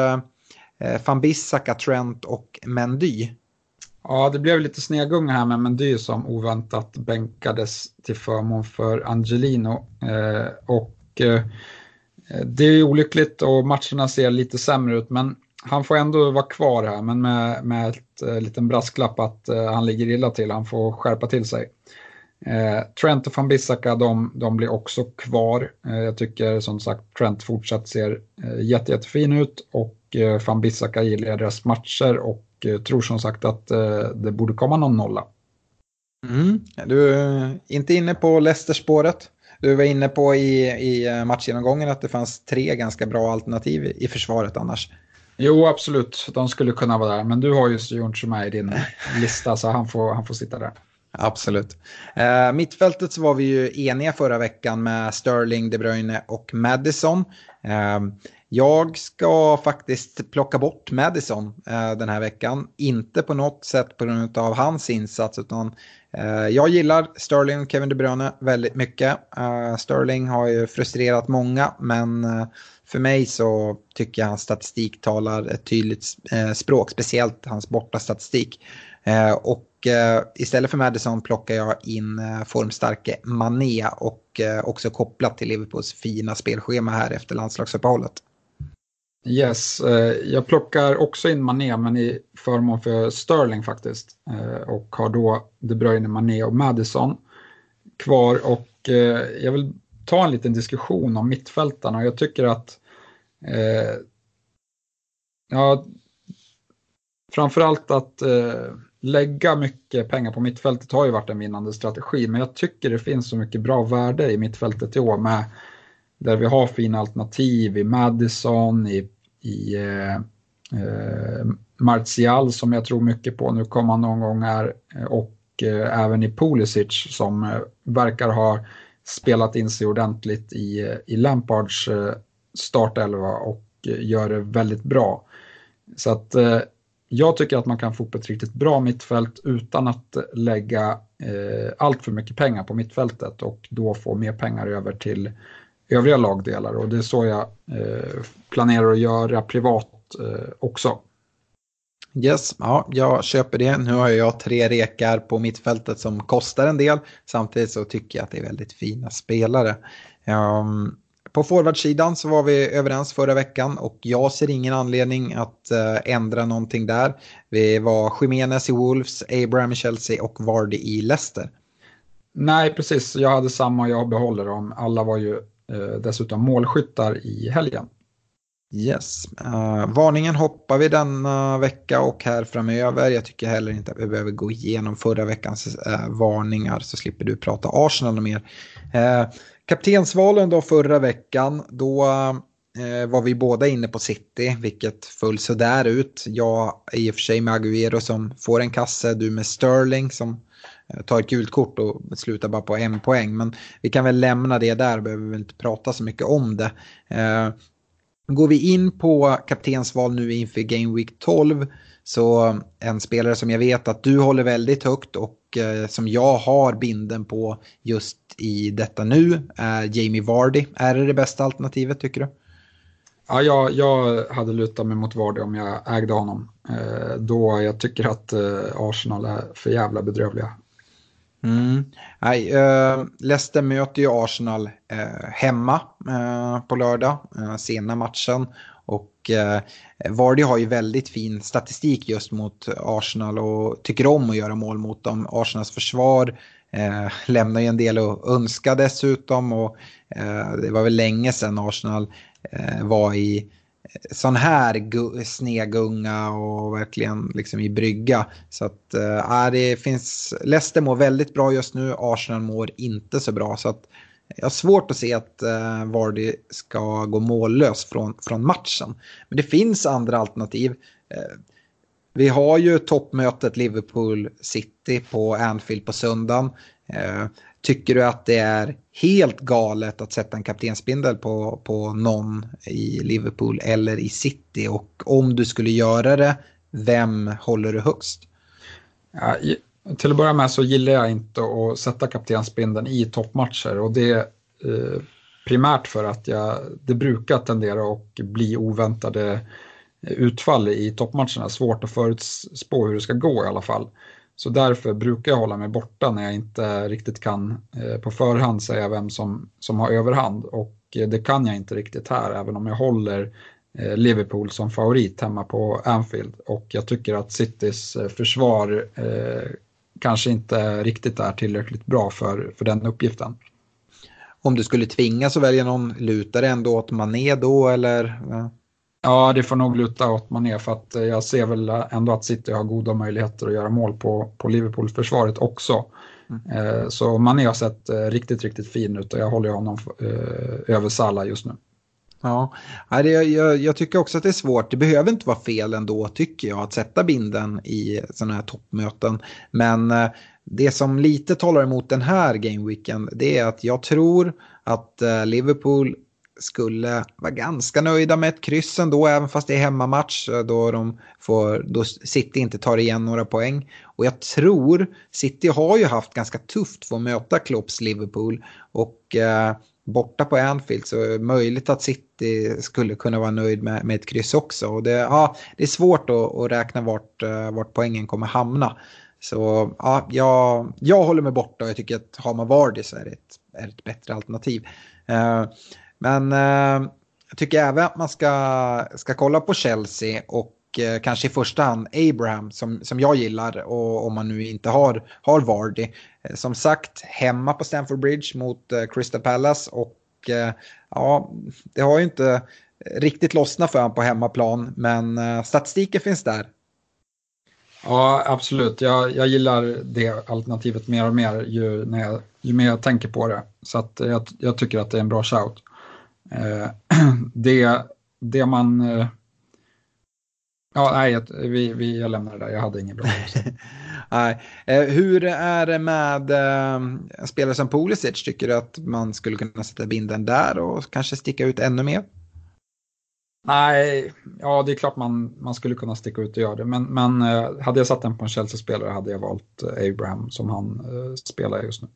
B: eh, van Bissaka, Trent och Mendy.
C: Ja, det blev lite snegunga här med Mendy som oväntat bänkades till förmån för Angelino. Eh, och eh, det är olyckligt och matcherna ser lite sämre ut, men han får ändå vara kvar här, men med, med ett eh, liten brasklapp att eh, han ligger illa till. Han får skärpa till sig. Eh, Trent och van Bissaka, de, de blir också kvar. Eh, jag tycker som sagt Trent fortsatt ser eh, jätte, jättefin ut och eh, van Bissaka gillar deras matcher och eh, tror som sagt att eh, det borde komma någon nolla.
B: Mm. Du är inte inne på Leicester-spåret. Du var inne på i, i eh, matchgenomgången att det fanns tre ganska bra alternativ i försvaret annars.
C: Jo, absolut. De skulle kunna vara där. Men du har ju Joncho med i din lista så han får, han får sitta där.
B: Absolut. Eh, mittfältet så var vi ju eniga förra veckan med Sterling, De Bruyne och Madison. Eh, jag ska faktiskt plocka bort Madison eh, den här veckan. Inte på något sätt på grund av hans insats utan eh, jag gillar Sterling och Kevin De Bruyne väldigt mycket. Eh, Sterling har ju frustrerat många men eh, för mig så tycker jag hans statistik talar ett tydligt eh, språk, speciellt hans borta statistik. Eh, och eh, istället för Madison plockar jag in formstarke Mané och också kopplat till Liverpools fina spelschema här efter landslagsuppehållet.
C: Yes, jag plockar också in Mané men i förmån för Sterling faktiskt. Och har då De Bruyne, Mané och Madison kvar och jag vill ta en liten diskussion om mittfältarna. Jag tycker att Eh, ja, framförallt att eh, lägga mycket pengar på mittfältet har ju varit en vinnande strategi, men jag tycker det finns så mycket bra värde i mittfältet i år med där vi har fina alternativ i Madison, i, i eh, eh, Martial som jag tror mycket på, nu kommer han någon gång här, eh, och eh, även i Pulisic som eh, verkar ha spelat in sig ordentligt i, eh, i Lampards eh, startelva och eh, gör det väldigt bra. Så att eh, jag tycker att man kan få upp ett riktigt bra mittfält utan att lägga eh, allt för mycket pengar på mittfältet och då få mer pengar över till övriga lagdelar och det är så jag eh, planerar att göra privat eh, också.
B: Yes, ja, jag köper det. Nu har jag tre rekar på mittfältet som kostar en del. Samtidigt så tycker jag att det är väldigt fina spelare. Um, på forwardsidan så var vi överens förra veckan och jag ser ingen anledning att uh, ändra någonting där. Vi var Jiménez i Wolves, Abraham i Chelsea och Vardy i Leicester.
C: Nej, precis. Jag hade samma jag behåller dem. Alla var ju uh, dessutom målskyttar i helgen.
B: Yes. Uh, varningen hoppar vi denna vecka och här framöver. Jag tycker heller inte att vi behöver gå igenom förra veckans uh, varningar så slipper du prata Arsenal mer. Uh, Kaptensvalen då förra veckan, då eh, var vi båda inne på City, vilket föll sådär ut. Jag i och för sig med Agüero som får en kasse, du med Sterling som eh, tar ett gult kort och slutar bara på en poäng. Men vi kan väl lämna det där, behöver vi inte prata så mycket om det. Eh, går vi in på kaptensval nu inför Game Week 12 så en spelare som jag vet att du håller väldigt högt och eh, som jag har binden på just i detta nu är Jamie Vardy. Är det det bästa alternativet tycker du?
C: Ja, jag, jag hade lutat mig mot Vardy om jag ägde honom. Eh, då jag tycker att eh, Arsenal är för jävla bedrövliga.
B: Mm. Nej, uh, Leicester möter ju Arsenal uh, hemma uh, på lördag, sena matchen. Och eh, Vardy har ju väldigt fin statistik just mot Arsenal och tycker om att göra mål mot dem. Arsenals försvar eh, lämnar ju en del att önska dessutom och eh, det var väl länge sedan Arsenal eh, var i eh, sån här snegunga och verkligen liksom i brygga. Så att eh, det finns, Leicester mår väldigt bra just nu, Arsenal mår inte så bra. Så att jag har svårt att se att eh, Vardy ska gå mållös från, från matchen. Men det finns andra alternativ. Eh, vi har ju toppmötet Liverpool-City på Anfield på söndagen. Eh, tycker du att det är helt galet att sätta en kaptensbindel på, på någon i Liverpool eller i City? Och om du skulle göra det, vem håller du högst?
C: Ja, till att börja med så gillar jag inte att sätta kaptensbindeln i toppmatcher och det är eh, primärt för att jag, det brukar tendera att bli oväntade utfall i toppmatcherna. Svårt att förutspå hur det ska gå i alla fall. Så därför brukar jag hålla mig borta när jag inte riktigt kan eh, på förhand säga vem som, som har överhand. Och eh, det kan jag inte riktigt här, även om jag håller eh, Liverpool som favorit hemma på Anfield. Och jag tycker att Citys försvar eh, kanske inte riktigt är tillräckligt bra för, för den uppgiften.
B: Om du skulle tvingas att välja någon, lutar det ändå åt Mané då eller?
C: Ja, det får nog luta åt Mané för att eh, jag ser väl ändå att City har goda möjligheter att göra mål på, på Liverpool-försvaret också. Mm. Eh, så Mané har sett eh, riktigt, riktigt fin ut och jag håller honom över Salah just nu.
B: Ja, jag, jag, tycker också att det är svårt. Det behöver inte vara fel ändå tycker jag att sätta binden i sådana här toppmöten. Men det som lite talar emot den här gameweeken det är att jag tror att Liverpool skulle vara ganska nöjda med ett kryss ändå, även fast det är hemmamatch eh, då, de får, då City inte tar igen några poäng. Och jag tror, City har ju haft ganska tufft för att möta Klopps Liverpool och eh, borta på Anfield så är det möjligt att City skulle kunna vara nöjd med, med ett kryss också. Och det, ja, det är svårt att, att räkna vart, eh, vart poängen kommer hamna. Så ja, jag, jag håller mig borta och jag tycker att har man Vardy så är det ett, är ett bättre alternativ. Eh, men eh, jag tycker även att man ska, ska kolla på Chelsea och eh, kanske i första hand Abraham som, som jag gillar och om man nu inte har, har Vardy. Eh, som sagt, hemma på Stamford Bridge mot eh, Crystal Palace och eh, ja, det har ju inte riktigt lossnat för honom på hemmaplan men eh, statistiken finns där.
C: Ja, absolut. Jag, jag gillar det alternativet mer och mer ju, när jag, ju mer jag tänker på det. Så att jag, jag tycker att det är en bra shout. Eh, det, det man... Eh, ja, nej, vi, vi, jag lämnar det där. Jag hade ingen bra
B: nej. Eh, hur är det med spelare som Pulisic? Tycker du att man skulle kunna sätta binden där och kanske sticka ut ännu mer?
C: Nej, ja det är klart man, man skulle kunna sticka ut och göra det. Men, men hade jag satt den på en Chelsea-spelare hade jag valt Abraham som han spelar just nu.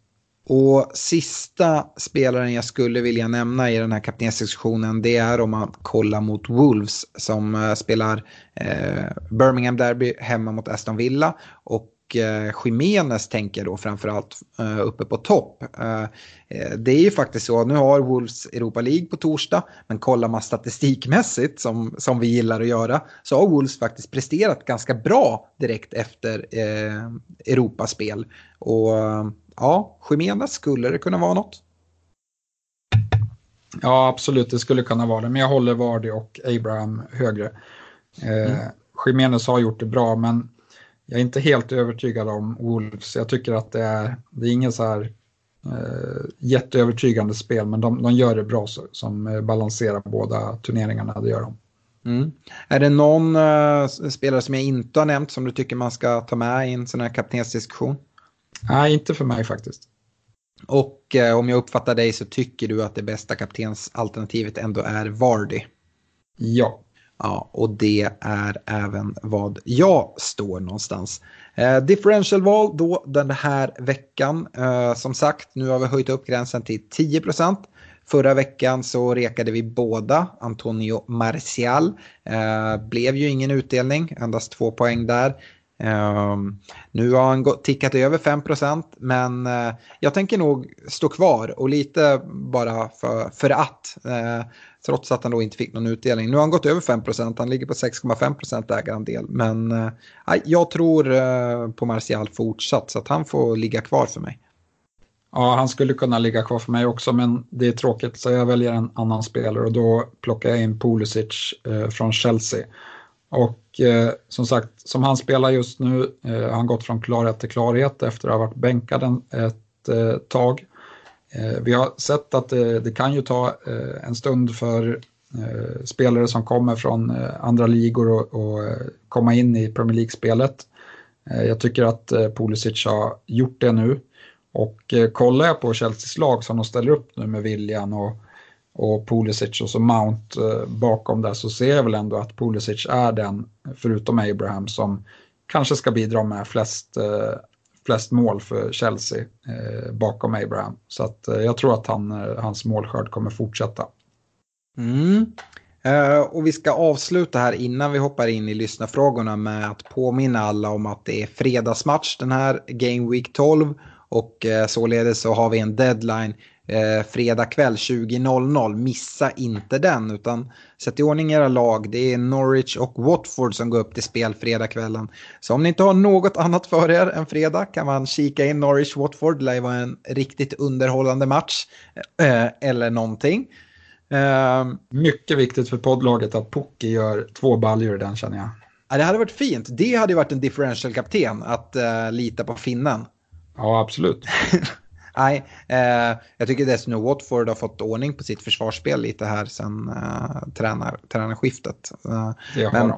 B: Och sista spelaren jag skulle vilja nämna i den här kaptensdiskussionen det är om man kollar mot Wolves som eh, spelar eh, Birmingham Derby hemma mot Aston Villa. Och uh, Jiménez tänker då framförallt eh, uppe på topp. Det är ju faktiskt så, nu har Wolves Europa League på torsdag, men kollar man statistikmässigt som, som vi gillar att göra så har Wolves faktiskt presterat ganska bra direkt efter Europaspel. Och ja, Jiménez skulle det kunna vara något?
C: Ja, absolut, det skulle kunna vara det. Men jag håller Vardy och Abraham högre. Eh, mm. Jiménez har gjort det bra, men jag är inte helt övertygad om Wolves. Jag tycker att det är, det är ingen så här eh, jätteövertygande spel, men de, de gör det bra så, som eh, balanserar båda turneringarna, det gör de.
B: Mm. Är det någon uh, spelare som jag inte har nämnt som du tycker man ska ta med i en sån här kaptensdiskussion?
C: Nej, inte för mig faktiskt.
B: Och eh, om jag uppfattar dig så tycker du att det bästa kaptensalternativet ändå är Vardy?
C: Ja.
B: Ja, och det är även vad jag står någonstans. Eh, differentialval då den här veckan. Eh, som sagt, nu har vi höjt upp gränsen till 10% Förra veckan så rekade vi båda Antonio Marcial. Eh, blev ju ingen utdelning, endast två poäng där. Um, nu har han gått, tickat över 5 procent, men uh, jag tänker nog stå kvar och lite bara för, för att. Uh, trots att han då inte fick någon utdelning. Nu har han gått över 5 procent, han ligger på 6,5 procent ägarandel. Men uh, jag tror på Martial fortsatt så att han får ligga kvar för mig.
C: Ja, han skulle kunna ligga kvar för mig också, men det är tråkigt så jag väljer en annan spelare och då plockar jag in Pulisic från Chelsea. Och eh, som sagt, som han spelar just nu eh, har han gått från klarhet till klarhet efter att ha varit bänkad en, ett eh, tag. Eh, vi har sett att det, det kan ju ta eh, en stund för eh, spelare som kommer från eh, andra ligor och, och eh, komma in i Premier League-spelet. jag tycker att Pulisic har gjort det nu. Och eh, kollar jag på Chelseas lag som de ställer upp nu med William och, och Pulisic och så Mount eh, bakom där så ser jag väl ändå att Pulisic är den, förutom Abraham, som kanske ska bidra med flest, eh, flest mål för Chelsea eh, bakom Abraham. Så att, jag tror att han, hans målskörd kommer fortsätta.
B: Mm. Och vi ska avsluta här innan vi hoppar in i lyssnarfrågorna med att påminna alla om att det är fredagsmatch den här Game Week 12 och således så har vi en deadline eh, fredag kväll 20.00. Missa inte den utan sätt i ordning era lag. Det är Norwich och Watford som går upp till spel fredagskvällen. Så om ni inte har något annat för er än fredag kan man kika in Norwich-Watford. Det lär vara en riktigt underhållande match eh, eller någonting.
C: Uh, Mycket viktigt för poddlaget att Pocke gör två baljor i den känner jag.
B: Ja, det hade varit fint. Det hade varit en differential-kapten att uh, lita på finnen.
C: Ja, absolut.
B: Nej, eh, jag tycker dessutom Watford har fått ordning på sitt försvarsspel lite här sen eh, tränar, tränarskiftet.
C: Eh, det men.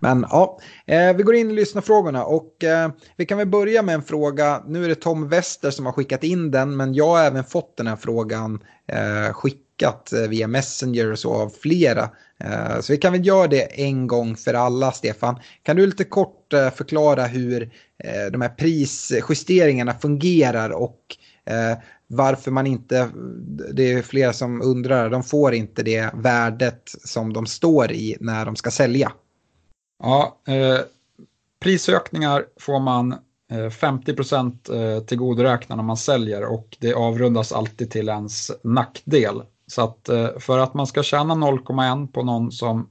B: Men ja, eh, vi går in i lyssnarfrågorna och eh, vi kan väl börja med en fråga. Nu är det Tom Wester som har skickat in den, men jag har även fått den här frågan eh, skickat via Messenger och så av flera. Så vi kan väl göra det en gång för alla, Stefan. Kan du lite kort förklara hur de här prisjusteringarna fungerar och Eh, varför man inte, det är flera som undrar, de får inte det värdet som de står i när de ska sälja.
C: Ja, eh, prisökningar får man eh, 50 procent eh, tillgodoräkna när man säljer och det avrundas alltid till ens nackdel. Så att eh, för att man ska tjäna 0,1 på någon som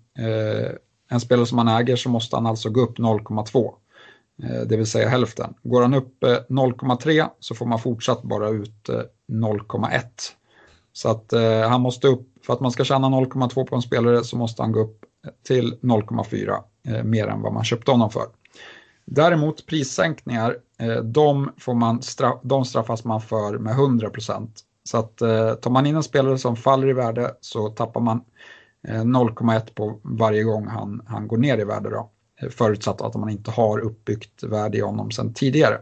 C: en spelare som man äger så måste han alltså gå upp 0,2. Eh, det vill säga hälften. Går han upp eh, 0,3 så får man fortsatt bara ut eh, 0,1. Så att han måste upp, för att man ska tjäna 0,2 på en spelare så måste han gå upp till 0,4 mer än vad man köpte honom för. Däremot prissänkningar, de, får man straff, de straffas man för med 100 Så att tar man in en spelare som faller i värde så tappar man 0,1 på varje gång han, han går ner i värde då. Förutsatt att man inte har uppbyggt värde i honom sedan tidigare.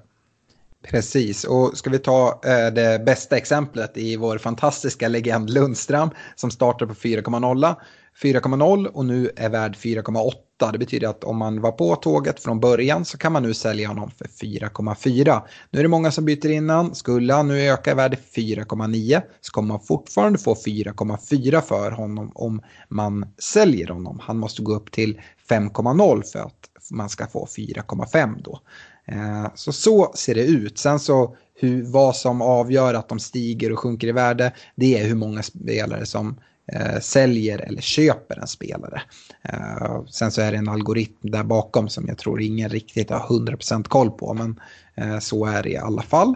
B: Precis, och ska vi ta eh, det bästa exemplet i vår fantastiska legend Lundström som startar på 4,0 4,0 och nu är värd 4,8. Det betyder att om man var på tåget från början så kan man nu sälja honom för 4,4. Nu är det många som byter innan. Skulle han nu öka i värde 4,9 så kommer man fortfarande få 4,4 för honom om man säljer honom. Han måste gå upp till 5,0 för att man ska få 4,5 då. Eh, så så ser det ut. Sen så hur, vad som avgör att de stiger och sjunker i värde, det är hur många spelare som eh, säljer eller köper en spelare. Eh, sen så är det en algoritm där bakom som jag tror ingen riktigt har 100% koll på, men eh, så är det i alla fall.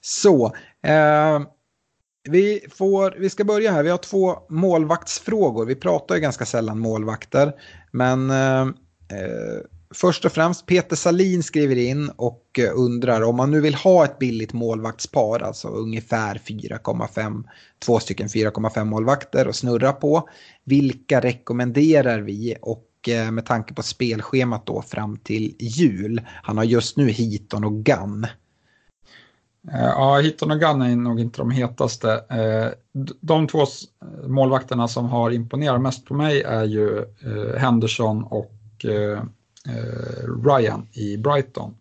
B: Så, eh, vi, får, vi ska börja här. Vi har två målvaktsfrågor. Vi pratar ju ganska sällan målvakter, men eh, eh Först och främst Peter Salin skriver in och eh, undrar om man nu vill ha ett billigt målvaktspar, alltså ungefär 4,5, två stycken 4,5 målvakter och snurra på. Vilka rekommenderar vi och eh, med tanke på spelschemat då fram till jul. Han har just nu Hiton och Gunn.
C: Eh, ja, Hitton och Gunn är nog inte de hetaste. Eh, de två målvakterna som har imponerat mest på mig är ju eh, Henderson och Ryan i Brighton.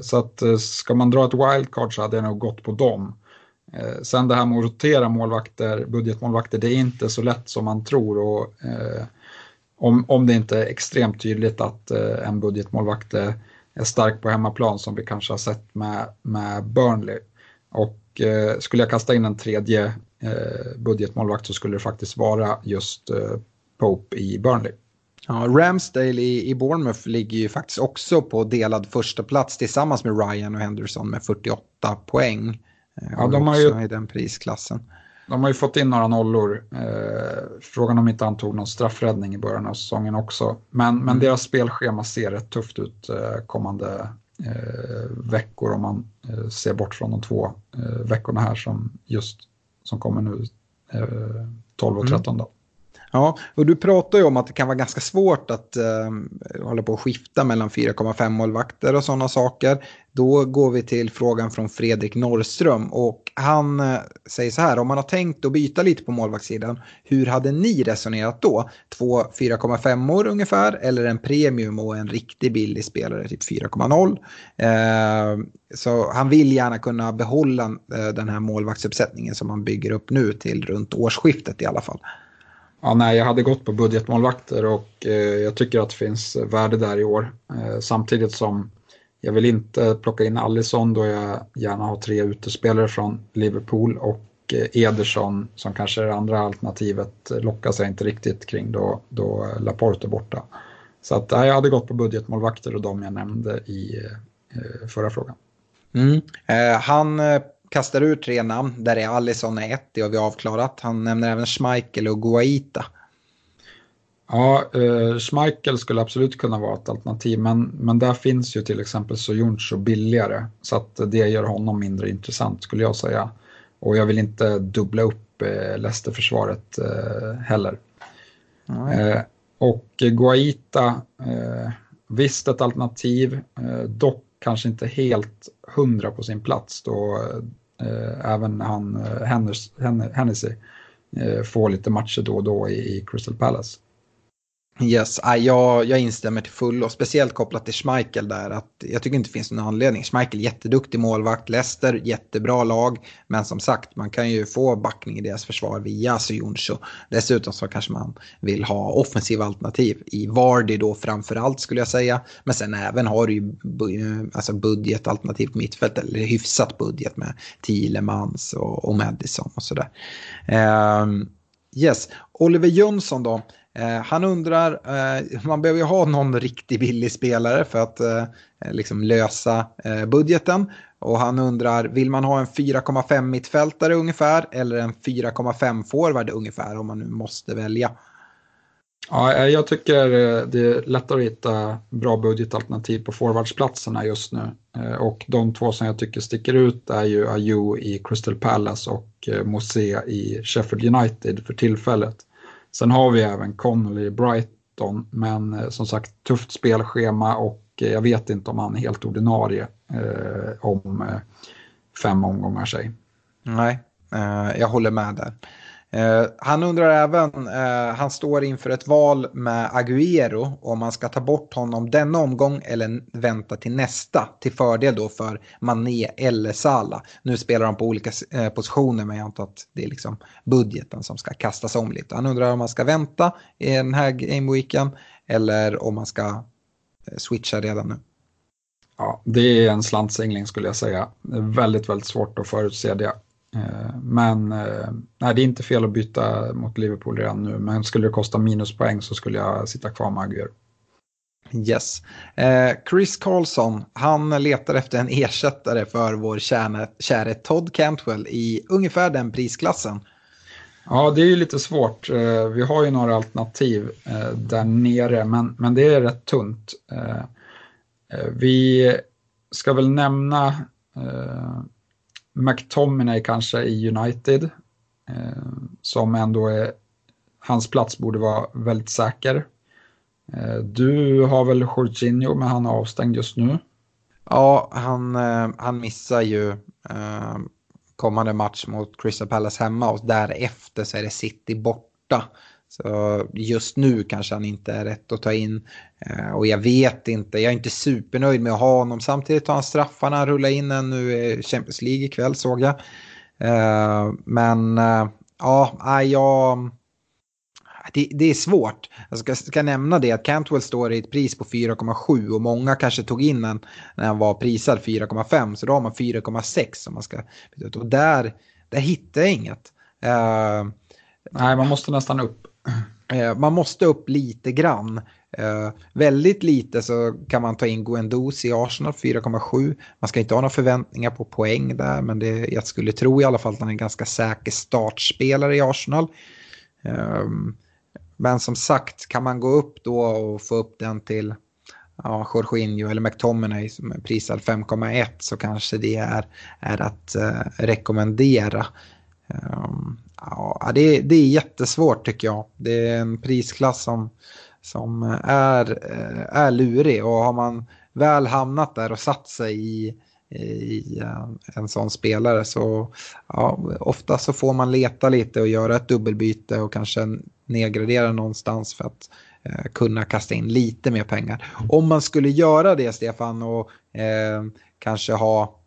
C: Så att ska man dra ett wildcard så hade jag nog gått på dem. Sen det här med att rotera målvakter, budgetmålvakter, det är inte så lätt som man tror. Och, om, om det inte är extremt tydligt att en budgetmålvakt är, stark på hemmaplan som vi kanske har sett med, med Burnley. Och eh, skulle jag kasta in en tredje eh, budgetmålvakt så skulle det faktiskt vara just eh, Pope i Burnley.
B: Ja, Ramsdale i, i Bournemouth ligger ju faktiskt också på delad första plats tillsammans med Ryan och Henderson med 48 poäng. Eh, ja, de har ju i den prisklassen.
C: De har ju fått in några nollor. Eh, frågan om inte han tog någon straffräddning i början av säsongen också. Men, men mm. deras spelschema ser rätt tufft ut eh, kommande eh, veckor om man eh, ser bort från de två eh, veckorna här som just som kommer nu 12 och 13. Mm.
B: Ja, och du pratar ju om att det kan vara ganska svårt att eh, hålla på att skifta mellan 4,5 målvakter och sådana saker. Då går vi till frågan från Fredrik Norrström och han eh, säger så här, om man har tänkt att byta lite på målvaktssidan, hur hade ni resonerat då? Två 4,5 år ungefär eller en premium och en riktig billig spelare, typ 4,0. Eh, så han vill gärna kunna behålla eh, den här målvaktsuppsättningen som man bygger upp nu till runt årsskiftet i alla fall.
C: Ja, nej, jag hade gått på budgetmålvakter och eh, jag tycker att det finns värde där i år. Eh, samtidigt som jag vill inte plocka in Allison då jag gärna har tre utespelare från Liverpool och eh, Ederson som kanske är det andra alternativet lockas jag inte riktigt kring då, då Laporte är borta. Så att, nej, jag hade gått på budgetmålvakter och de jag nämnde i eh, förra frågan.
B: Mm. Eh, han eh, kastar ut tre namn, där är Allison är ett, det har vi avklarat. Han nämner även Schmeichel och Guaita.
C: Ja, eh, Schmeichel skulle absolut kunna vara ett alternativ, men, men där finns ju till exempel Soyuncu billigare, så att det gör honom mindre intressant skulle jag säga. Och jag vill inte dubbla upp eh, Leicester-försvaret eh, heller. Eh, och Guaita, eh, visst ett alternativ, eh, dock kanske inte helt hundra på sin plats då Eh, Eh, även han eh, Hennessy eh, får lite matcher då och då i Crystal Palace.
B: Yes, jag, jag instämmer till fullo, speciellt kopplat till Schmeichel där. Att jag tycker inte det finns någon anledning. Schmeichel jätteduktig målvakt, Leicester jättebra lag. Men som sagt, man kan ju få backning i deras försvar via Sujunsu. Dessutom så kanske man vill ha offensiva alternativ. I Vardy då framförallt skulle jag säga. Men sen även har du ju alltså budgetalternativ på mittfält, eller hyfsat budget med Thielemans och, och Madison och sådär. Um, yes, Oliver Jönsson då. Eh, han undrar, eh, man behöver ju ha någon riktigt billig spelare för att eh, liksom lösa eh, budgeten. Och han undrar, vill man ha en 4,5 mittfältare ungefär eller en 4,5 forward ungefär om man nu måste välja?
C: Ja, eh, jag tycker eh, det är lättare att hitta bra budgetalternativ på forwardsplatserna just nu. Eh, och de två som jag tycker sticker ut är ju Ayew i Crystal Palace och Mosé i Sheffield United för tillfället. Sen har vi även Connolly i Brighton, men eh, som sagt tufft spelschema och eh, jag vet inte om han är helt ordinarie eh, om eh, fem omgångar sig.
B: Nej, eh, jag håller med där. Eh, han undrar även, eh, han står inför ett val med Agüero om man ska ta bort honom denna omgång eller vänta till nästa till fördel då för Mané eller Salah. Nu spelar de på olika eh, positioner men jag antar att det är liksom budgeten som ska kastas om lite. Han undrar om man ska vänta i den här gameweeken eller om man ska eh, switcha redan nu.
C: Ja, det är en slantsingling skulle jag säga. Det är väldigt, väldigt svårt att förutse det. Eh, men eh, nej, det är inte fel att byta mot Liverpool redan nu, men skulle det kosta minuspoäng så skulle jag sitta kvar med Aguero.
B: Yes. Eh, Chris Carlson, han letar efter en ersättare för vår käre, käre Todd Cantwell i ungefär den prisklassen.
C: Ja, det är ju lite svårt. Vi har ju några alternativ där nere, men, men det är rätt tunt. Vi ska väl nämna McTominay kanske i United, eh, som ändå är, hans plats borde vara väldigt säker. Eh, du har väl Jorginho, men han är avstängd just nu.
B: Ja, han, eh, han missar ju eh, kommande match mot Crystal Palace hemma och därefter så är det City borta. Så just nu kanske han inte är rätt att ta in. Eh, och jag vet inte, jag är inte supernöjd med att ha honom. Samtidigt tar han straffarna, rullar in en nu i Champions League ikväll såg jag. Eh, men eh, ja, jag... Det, det, är svårt. Jag ska, ska nämna det att Cantwell står i ett pris på 4,7 och många kanske tog in den när han var prisad 4,5 så då har man 4,6 om man ska... Och där, där hittar jag inget.
C: Nej, man måste nästan upp.
B: Eh, man måste upp lite grann. Eh, väldigt lite så kan man ta in Guendouzi i Arsenal 4,7. Man ska inte ha några förväntningar på poäng där men det, jag skulle tro i alla fall att han är en ganska säker startspelare i Arsenal. Eh, men som sagt, kan man gå upp då och få upp den till ja, Jorginho eller McTominay som är prisad 5,1 så kanske det är, är att eh, rekommendera. Um, ja, det, det är jättesvårt tycker jag. Det är en prisklass som, som är, eh, är lurig och har man väl hamnat där och satt sig i, i eh, en sån spelare så ja, ofta så får man leta lite och göra ett dubbelbyte och kanske nedgradera någonstans för att eh, kunna kasta in lite mer pengar. Om man skulle göra det Stefan och eh, kanske ha,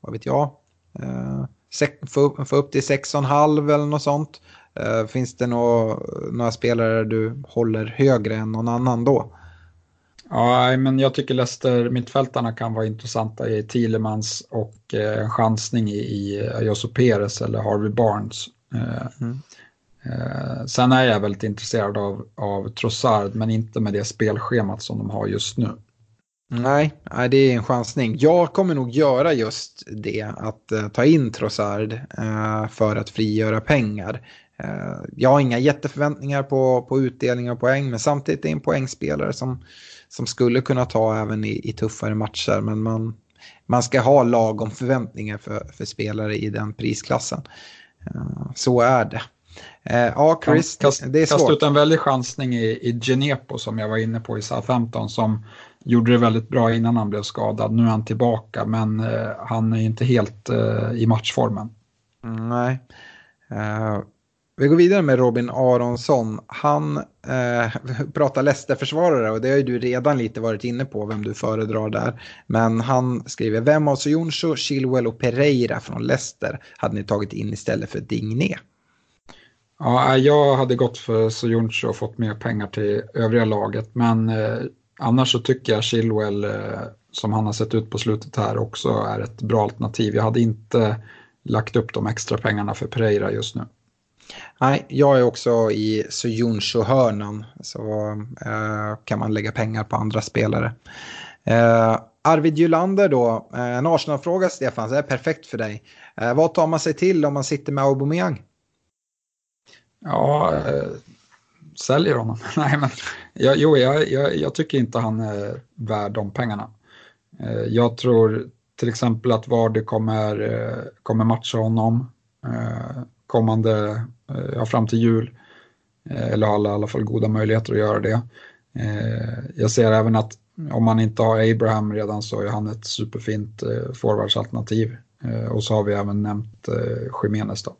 B: vad vet jag, eh, få, få upp till 6,5 eller något sånt. Eh, finns det nå, några spelare du håller högre än någon annan då?
C: Ja, men jag tycker Leicester mittfältarna kan vara intressanta i Thielemans och eh, en chansning i, i Ayoso Perez eller Harvey Barnes. Eh, mm. eh, sen är jag väldigt intresserad av, av Trossard, men inte med det spelschemat som de har just nu.
B: Nej, det är en chansning. Jag kommer nog göra just det, att uh, ta in Trossard uh, för att frigöra pengar. Uh, jag har inga jätteförväntningar på, på utdelning av poäng, men samtidigt är det en poängspelare som, som skulle kunna ta även i, i tuffare matcher. Men man, man ska ha lagom förväntningar för, för spelare i den prisklassen. så är det. ja, Chris,
C: kast,
B: det är svårt. Kasta
C: ut en väldig chansning i, i Genepo som jag var inne på i Southampton som gjorde det väldigt bra innan han blev skadad. Nu är han tillbaka, men eh, han är inte helt eh, i matchformen.
B: Mm, nej. Uh, vi går vidare med Robin Aronsson. Han uh, pratar Leicester-försvarare och det har ju du redan lite varit inne på vem du föredrar där. Men han skriver, vem av Soyuncu, Chilwell och Pereira från Leicester hade ni tagit in istället för Digné?
C: Ja, jag hade gått för Soyuncu och fått mer pengar till övriga laget, men eh, Annars så tycker jag Chilwell, eh, som han har sett ut på slutet här, också är ett bra alternativ. Jag hade inte lagt upp de extra pengarna för Pereira just nu.
B: Nej, jag är också i Sojuncho-hörnan. Så eh, kan man lägga pengar på andra spelare. Eh, Arvid Gylander då, eh, en Arsenal-fråga Stefan, det är perfekt för dig. Eh, vad tar man sig till om man sitter med Aubameyang?
C: Ja, eh, säljer honom. Nej, men, jag, jo, jag, jag, jag, tycker inte han är värd de pengarna. Eh, jag tror till exempel att Vardy kommer, eh, kommer matcha honom eh, kommande, ja, fram till jul. Eller har i alla fall goda möjligheter att göra det. Jag ser även att om man inte har Abraham redan så är han ett superfint forwardsalternativ. Och så har vi även nämnt Jiménez då.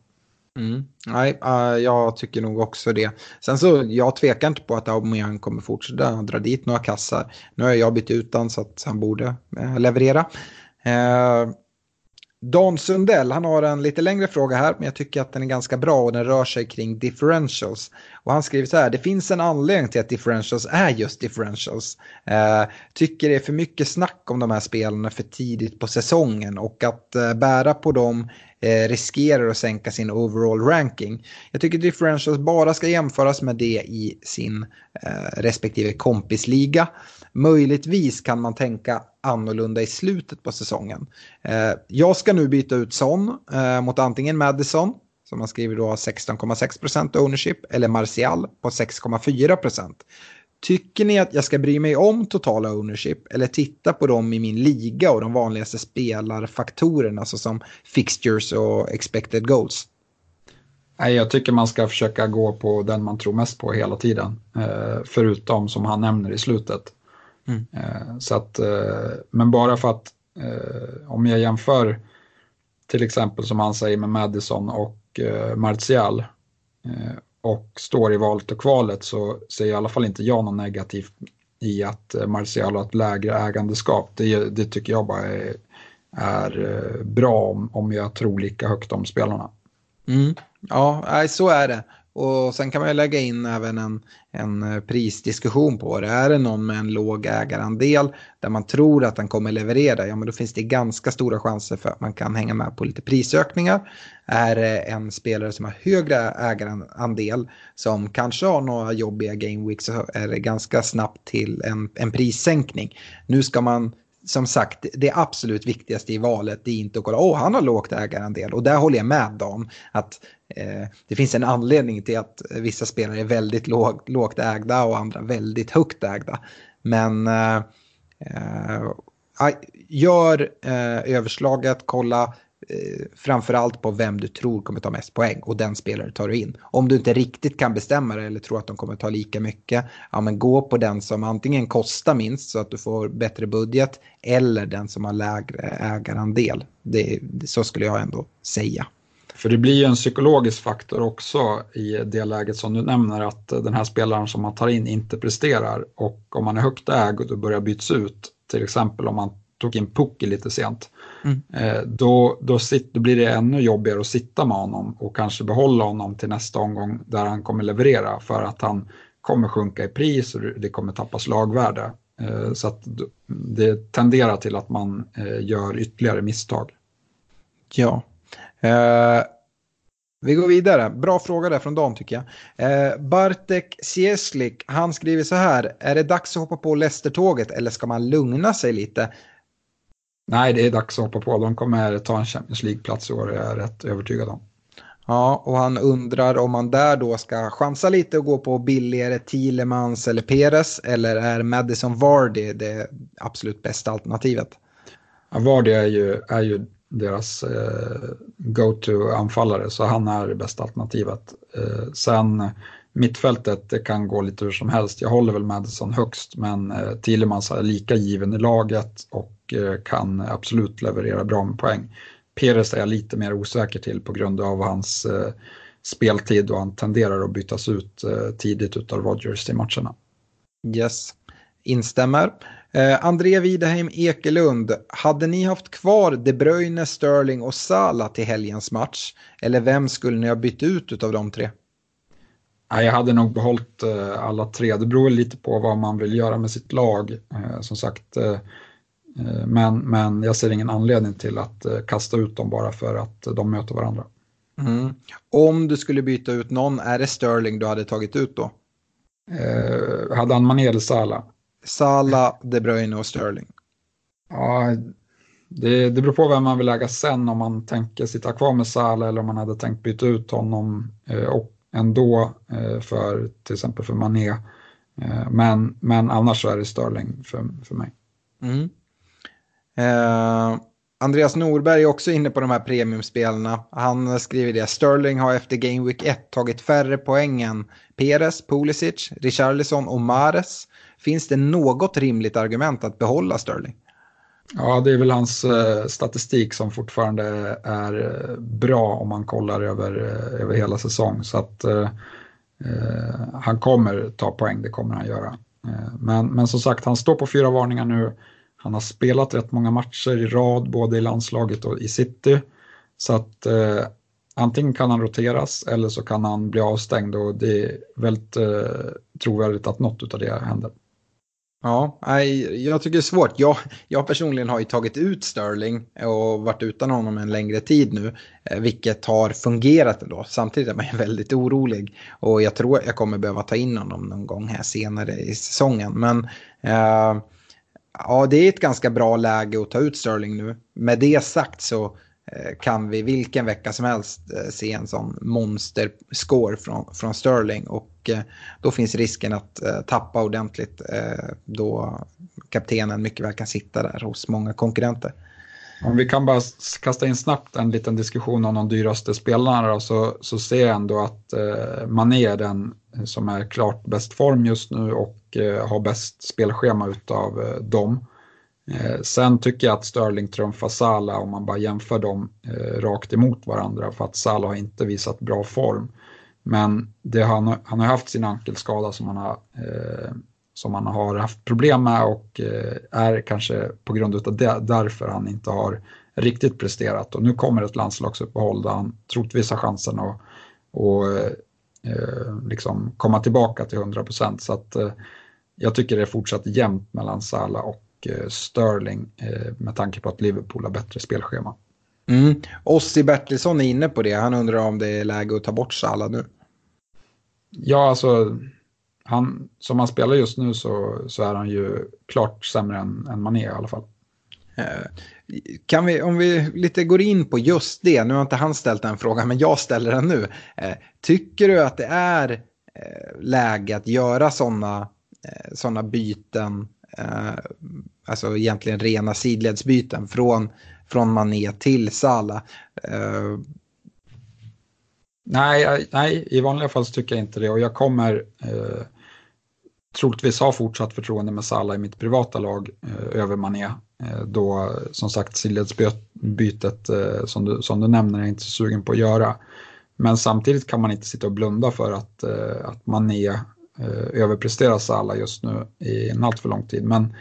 B: Mm. Nej, uh, jag tycker nog också det. Sen så, jag tvekar inte på att Aubameyang kommer fortsätta dra dit några kassar. Nu har jag bytt ut den så att han borde uh, leverera. Uh, Don Sundell, han har en lite längre fråga här, men jag tycker att den är ganska bra och den rör sig kring differentials. Och han skriver så här, det finns en anledning till att differentials är just differentials. Eh, tycker det är för mycket snack om de här spelarna för tidigt på säsongen och att eh, bära på dem eh, riskerar att sänka sin overall ranking. Jag tycker differentials bara ska jämföras med det i sin eh, respektive kompisliga. Möjligtvis kan man tänka annorlunda i slutet på säsongen. Eh, jag ska nu byta ut Son eh, mot antingen Madison som man skriver då 16,6 procent ownership eller Martial på 6,4 procent. Tycker ni att jag ska bry mig om totala ownership eller titta på dem i min liga och de vanligaste spelarfaktorerna såsom fixtures och expected goals?
C: Nej, jag tycker man ska försöka gå på den man tror mest på hela tiden. Eh, förutom som han nämner i slutet. Mm. Eh, så att, eh, men bara för att om jag jämför till exempel som han säger med Madison och Martial och står i valet och kvalet så ser i alla fall inte jag något negativt i att eh, Martial har ett lägre ägandeskap. Det, det tycker jag bara är, är eh, bra om, om jag tror lika högt om spelarna.
B: Mm. Ja, så är det. Och sen kan man ju lägga in även en, en eh, prisdiskussion på det. Är det någon med en låg ägarandel där man tror att den kommer leverera, ja men då finns det ganska stora chanser för att man kan hänga med på lite prisökningar. Är det en spelare som har högre ägarandel som kanske har några jobbiga game weeks så är det ganska snabbt till en, en prissänkning. Nu ska man som sagt, det absolut viktigaste i valet är inte att kolla, åh, han har lågt ägarandel. Och där håller jag med Dan, att eh, det finns en anledning till att vissa spelare är väldigt låg, lågt ägda och andra väldigt högt ägda. Men eh, eh, gör eh, överslaget, kolla eh, framförallt på vem du tror kommer ta mest poäng och den spelare tar du in. Om du inte riktigt kan bestämma dig eller tror att de kommer ta lika mycket, ja men gå på den som antingen kostar minst så att du får bättre budget eller den som har lägre ägarandel. Det, så skulle jag ändå säga.
C: För det blir ju en psykologisk faktor också i det läget som du nämner att den här spelaren som man tar in inte presterar och om man är högt ägd och börjar byts ut, till exempel om man tog in Pucki lite sent, mm. Eh, då, då, sit, då, blir det ännu jobbigare att sitta med honom och kanske behålla honom till nästa omgång där han kommer leverera för att han kommer sjunka i pris och det kommer tappa slagvärde. Eh, så att det tenderar till att man eh, gör ytterligare misstag.
B: Ja. Eh, vi går vidare. Bra fråga där från Dan tycker jag. Eh, Bartek Sieslik, han skriver så här. Är det dags att hoppa på Leicester-tåget eller ska man lugna sig lite?
C: Nej, det är dags att hoppa på. De kommer ta en Champions League-plats i år, är jag rätt övertygad om.
B: Ja, och han undrar om man där då ska chansa lite och gå på billigare Thielemans eller Peres eller är Madison Vardy det absolut bästa alternativet?
C: Ja, Vardy är ju, är ju deras eh, go-to-anfallare så han är det bästa alternativet. Eh, sen mittfältet, det kan gå lite hur som helst. Jag håller väl Madison högst men eh, Thielemans är lika given i laget och Eh, kan absolut leverera bra med poäng. Peres är jag lite mer osäker till på grund av hans eh, speltid och han tenderar att bytas ut eh, tidigt av Rodgers i matcherna.
B: Yes, instämmer. Eh, André Widerheim Ekelund, hade ni haft kvar De Bruyne, Sterling och Sala till helgens match? Eller vem skulle ni ha bytt ut av de tre?
C: jag hade nog behållit alla tre. Det beror lite på vad man vill göra med sitt lag. Som sagt, men, men jag ser ingen anledning till att eh, kasta ut dem bara för att de möter varandra.
B: Mm. Om du skulle byta ut någon, är det Sterling du hade tagit ut då?
C: Eh, hade han Mané eller Sala?
B: Sala, De Bruyne och Sterling.
C: Ja, det, det beror på vem man vill lägga sen, om man tänker sitta kvar med Sala eller om man hade tänkt byta ut honom eh, och ändå eh, för till exempel för Mané. Eh, men, men annars så är det Sterling för, för mig.
B: Mm. Eh, Andreas Norberg är också inne på de här premiumspelarna. Han skriver det. Sterling har efter Game Week 1 tagit färre poäng än Perez, Pulisic, Richarlison och Mares. Finns det något rimligt argument att behålla Sterling?
C: Ja, det är väl hans eh, statistik som fortfarande är eh, bra om man kollar över, eh, över hela säsong. Så att eh, eh, han kommer ta poäng, det kommer han göra. Eh, men, men som sagt, han står på fyra varningar nu. Han har spelat rätt många matcher i rad, både i landslaget och i City. Så att eh, antingen kan han roteras eller så kan han bli avstängd och det är väldigt eh, trovärdigt att något av det händer.
B: Ja, jag tycker det är svårt. Jag, jag personligen har ju tagit ut Sterling och varit utan honom en längre tid nu, eh, vilket har fungerat ändå. Samtidigt är man ju väldigt orolig och jag tror jag kommer behöva ta in honom någon gång här senare i säsongen. Men eh, Ja, det är ett ganska bra läge att ta ut Sterling nu. Med det sagt så eh, kan vi vilken vecka som helst eh, se en sån monsterscore från, från Sterling. Och eh, då finns risken att tappa ordentligt då kaptenen mycket väl kan sitta där hos många konkurrenter.
C: Om vi kan bara kasta in snabbt en liten diskussion om de dyraste spelarna då, så, så ser jag ändå att eh, Mané är den som är klart bäst form just nu och eh, har bäst spelschema utav eh, dem. Eh, sen tycker jag att Sterling trumfar Salah om man bara jämför dem eh, rakt emot varandra för att Salah har inte visat bra form. Men det, han, han har haft sin ankelskada som han har eh, som han har haft problem med och eh, är kanske på grund av det därför han inte har riktigt presterat. Och nu kommer ett landslagsuppehåll där han troligtvis har chansen att och, eh, liksom komma tillbaka till 100 procent. Så att eh, jag tycker det är fortsatt jämnt mellan Salah och eh, Sterling eh, med tanke på att Liverpool har bättre spelschema.
B: Mm. Ossi Bertilsson är inne på det. Han undrar om det är läge att ta bort Salah nu.
C: Ja, alltså han, som han spelar just nu så, så är han ju klart sämre än, än Mané i alla fall.
B: Eh, kan vi, om vi lite går in på just det, nu har inte han ställt den frågan men jag ställer den nu. Eh, tycker du att det är eh, läge att göra sådana såna byten, alltså egentligen rena sidledsbyten från, från Mané till Sala?
C: Nej, nej, i vanliga fall tycker jag inte det och jag kommer eh, troligtvis ha fortsatt förtroende med Salah i mitt privata lag eh, över Mané. Eh, då som sagt sidledsbytet eh, som, du, som du nämner är jag inte så sugen på att göra. Men samtidigt kan man inte sitta och blunda för att, eh, att Mané eh, överpresterar Salah just nu i en alltför lång tid. Men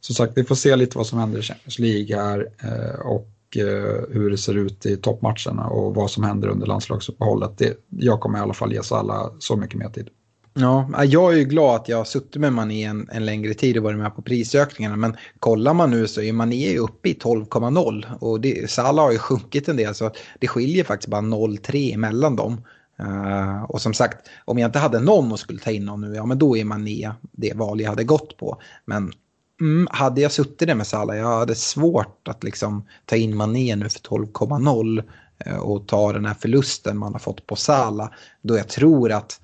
C: som sagt, vi får se lite vad som händer i Champions League här eh, och eh, hur det ser ut i toppmatcherna och vad som händer under landslagsuppehållet. Det, jag kommer i alla fall ge Salah så mycket mer tid.
B: Ja, äh, jag är ju glad att jag har suttit med Mané en, en längre tid och varit med på prisökningarna. Men kollar man nu så är Mané uppe i 12,0 och det, Salah har ju sjunkit en del så det skiljer faktiskt bara 0,3 mellan dem. Uh, och som sagt, om jag inte hade någon och skulle ta in någon nu, ja men då är Mané det val jag hade gått på. Men mm, hade jag suttit där med Salah, jag hade svårt att liksom ta in Mané nu för 12,0 uh, eh, och ta den här förlusten man har fått på Salah. Då jag tror att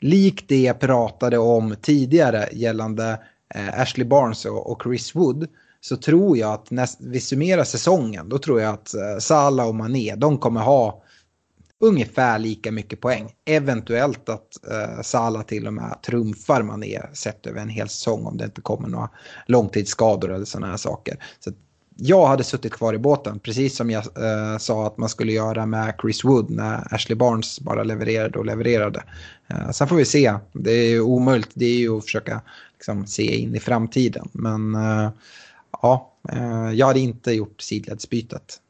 B: likt det jag pratade om tidigare gällande eh, Ashley Barnes och, Chris Wood så tror jag att när vi summerar säsongen då tror jag att eh, Salah och Mané de kommer ha ungefär lika mycket poäng. Eventuellt att eh, Salah till och med trumfar Mané sett över en hel säsong om det inte kommer några långtidsskador eller sådana här saker. Så jag hade suttit kvar i båten, precis som jag eh, sa att man skulle göra med Chris Wood när Ashley Barnes bara levererade och levererade. Eh, sen får vi se, det är ju omöjligt, det är ju att försöka liksom, se in i framtiden. Men eh, ja, eh, jag hade inte gjort sidledsbytet.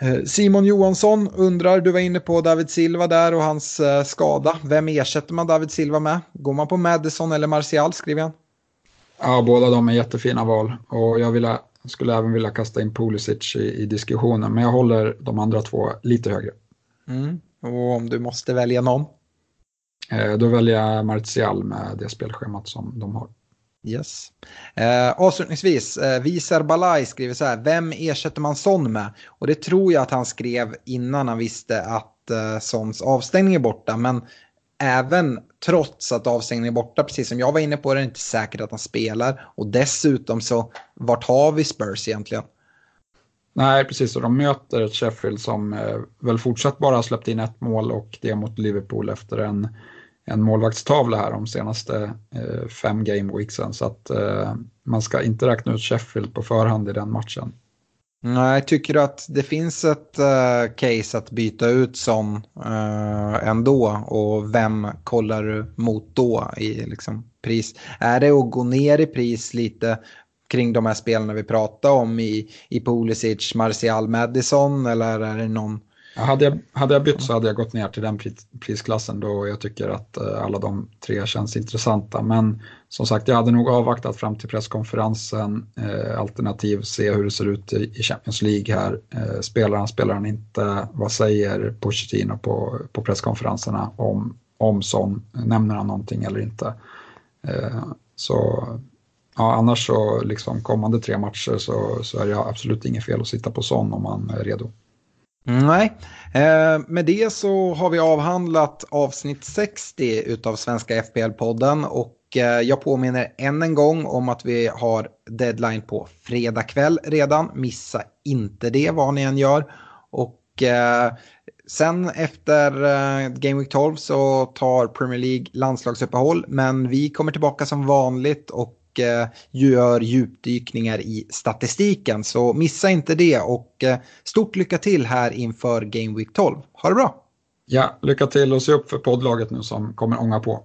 B: Eh, Simon Johansson undrar, du var inne på David Silva där och hans eh, skada. Vem ersätter man David Silva med? Går man på Madison eller Martial skriver han?
C: Ja, båda de är jättefina val och jag vill jag skulle även vilja kasta in Pulisic i, i diskussionen, men jag håller de andra två lite högre.
B: Mm. Och om du måste välja någon?
C: Eh, då väljer jag Martial med det spelschemat som de har.
B: Yes. Eh, avslutningsvis, eh, Visar Balai skriver så här, vem ersätter man Son med? Och det tror jag att han skrev innan han visste att eh, Sons avstängning är borta, men även trots att avstängningen är borta, precis som jag var inne på, det är inte säkert att han spelar. Och dessutom så, vart har vi Spurs egentligen?
C: Nej, precis. Och de möter ett Sheffield som eh, väl fortsatt bara har släppt in ett mål och det mot Liverpool efter en, en målvaktstavla här de senaste eh, fem game weeksen. Så att eh, man ska inte räkna ut Sheffield på förhand i den matchen.
B: Nej, tycker du att det finns ett uh, case att byta ut som uh, ändå och vem kollar du mot då i liksom, pris? Är det att gå ner i pris lite kring de här spelarna vi pratade om i, i Pulisic, Martial, Madison eller är det någon
C: hade jag, hade jag bytt så hade jag gått ner till den prisklassen då jag tycker att eh, alla de tre känns intressanta. Men som sagt, jag hade nog avvaktat fram till presskonferensen, eh, alternativ se hur det ser ut i, Champions League här. Eh, spelar han, spelar han inte? Vad säger Pochettino på, på presskonferenserna om, om sån? Nämner han någonting eller inte? Eh, så ja, annars så liksom kommande tre matcher så, så är det absolut inget fel att sitta på sån om man är redo.
B: Mm, nej, eh, med det så har vi avhandlat avsnitt 60 utav Svenska FPL-podden och eh, jag påminner än en gång om att vi har deadline på fredag kväll redan. Missa inte det vad ni än gör. Och eh, sen efter eh, Game Week 12 så tar Premier League landslagsuppehåll men vi kommer tillbaka som vanligt och och eh, gör djupdykningar i statistiken. Så missa inte det och eh, stort lycka till här inför Game Week 12. Ha det bra!
C: Ja, lycka till och se upp för poddlaget nu som kommer ånga på.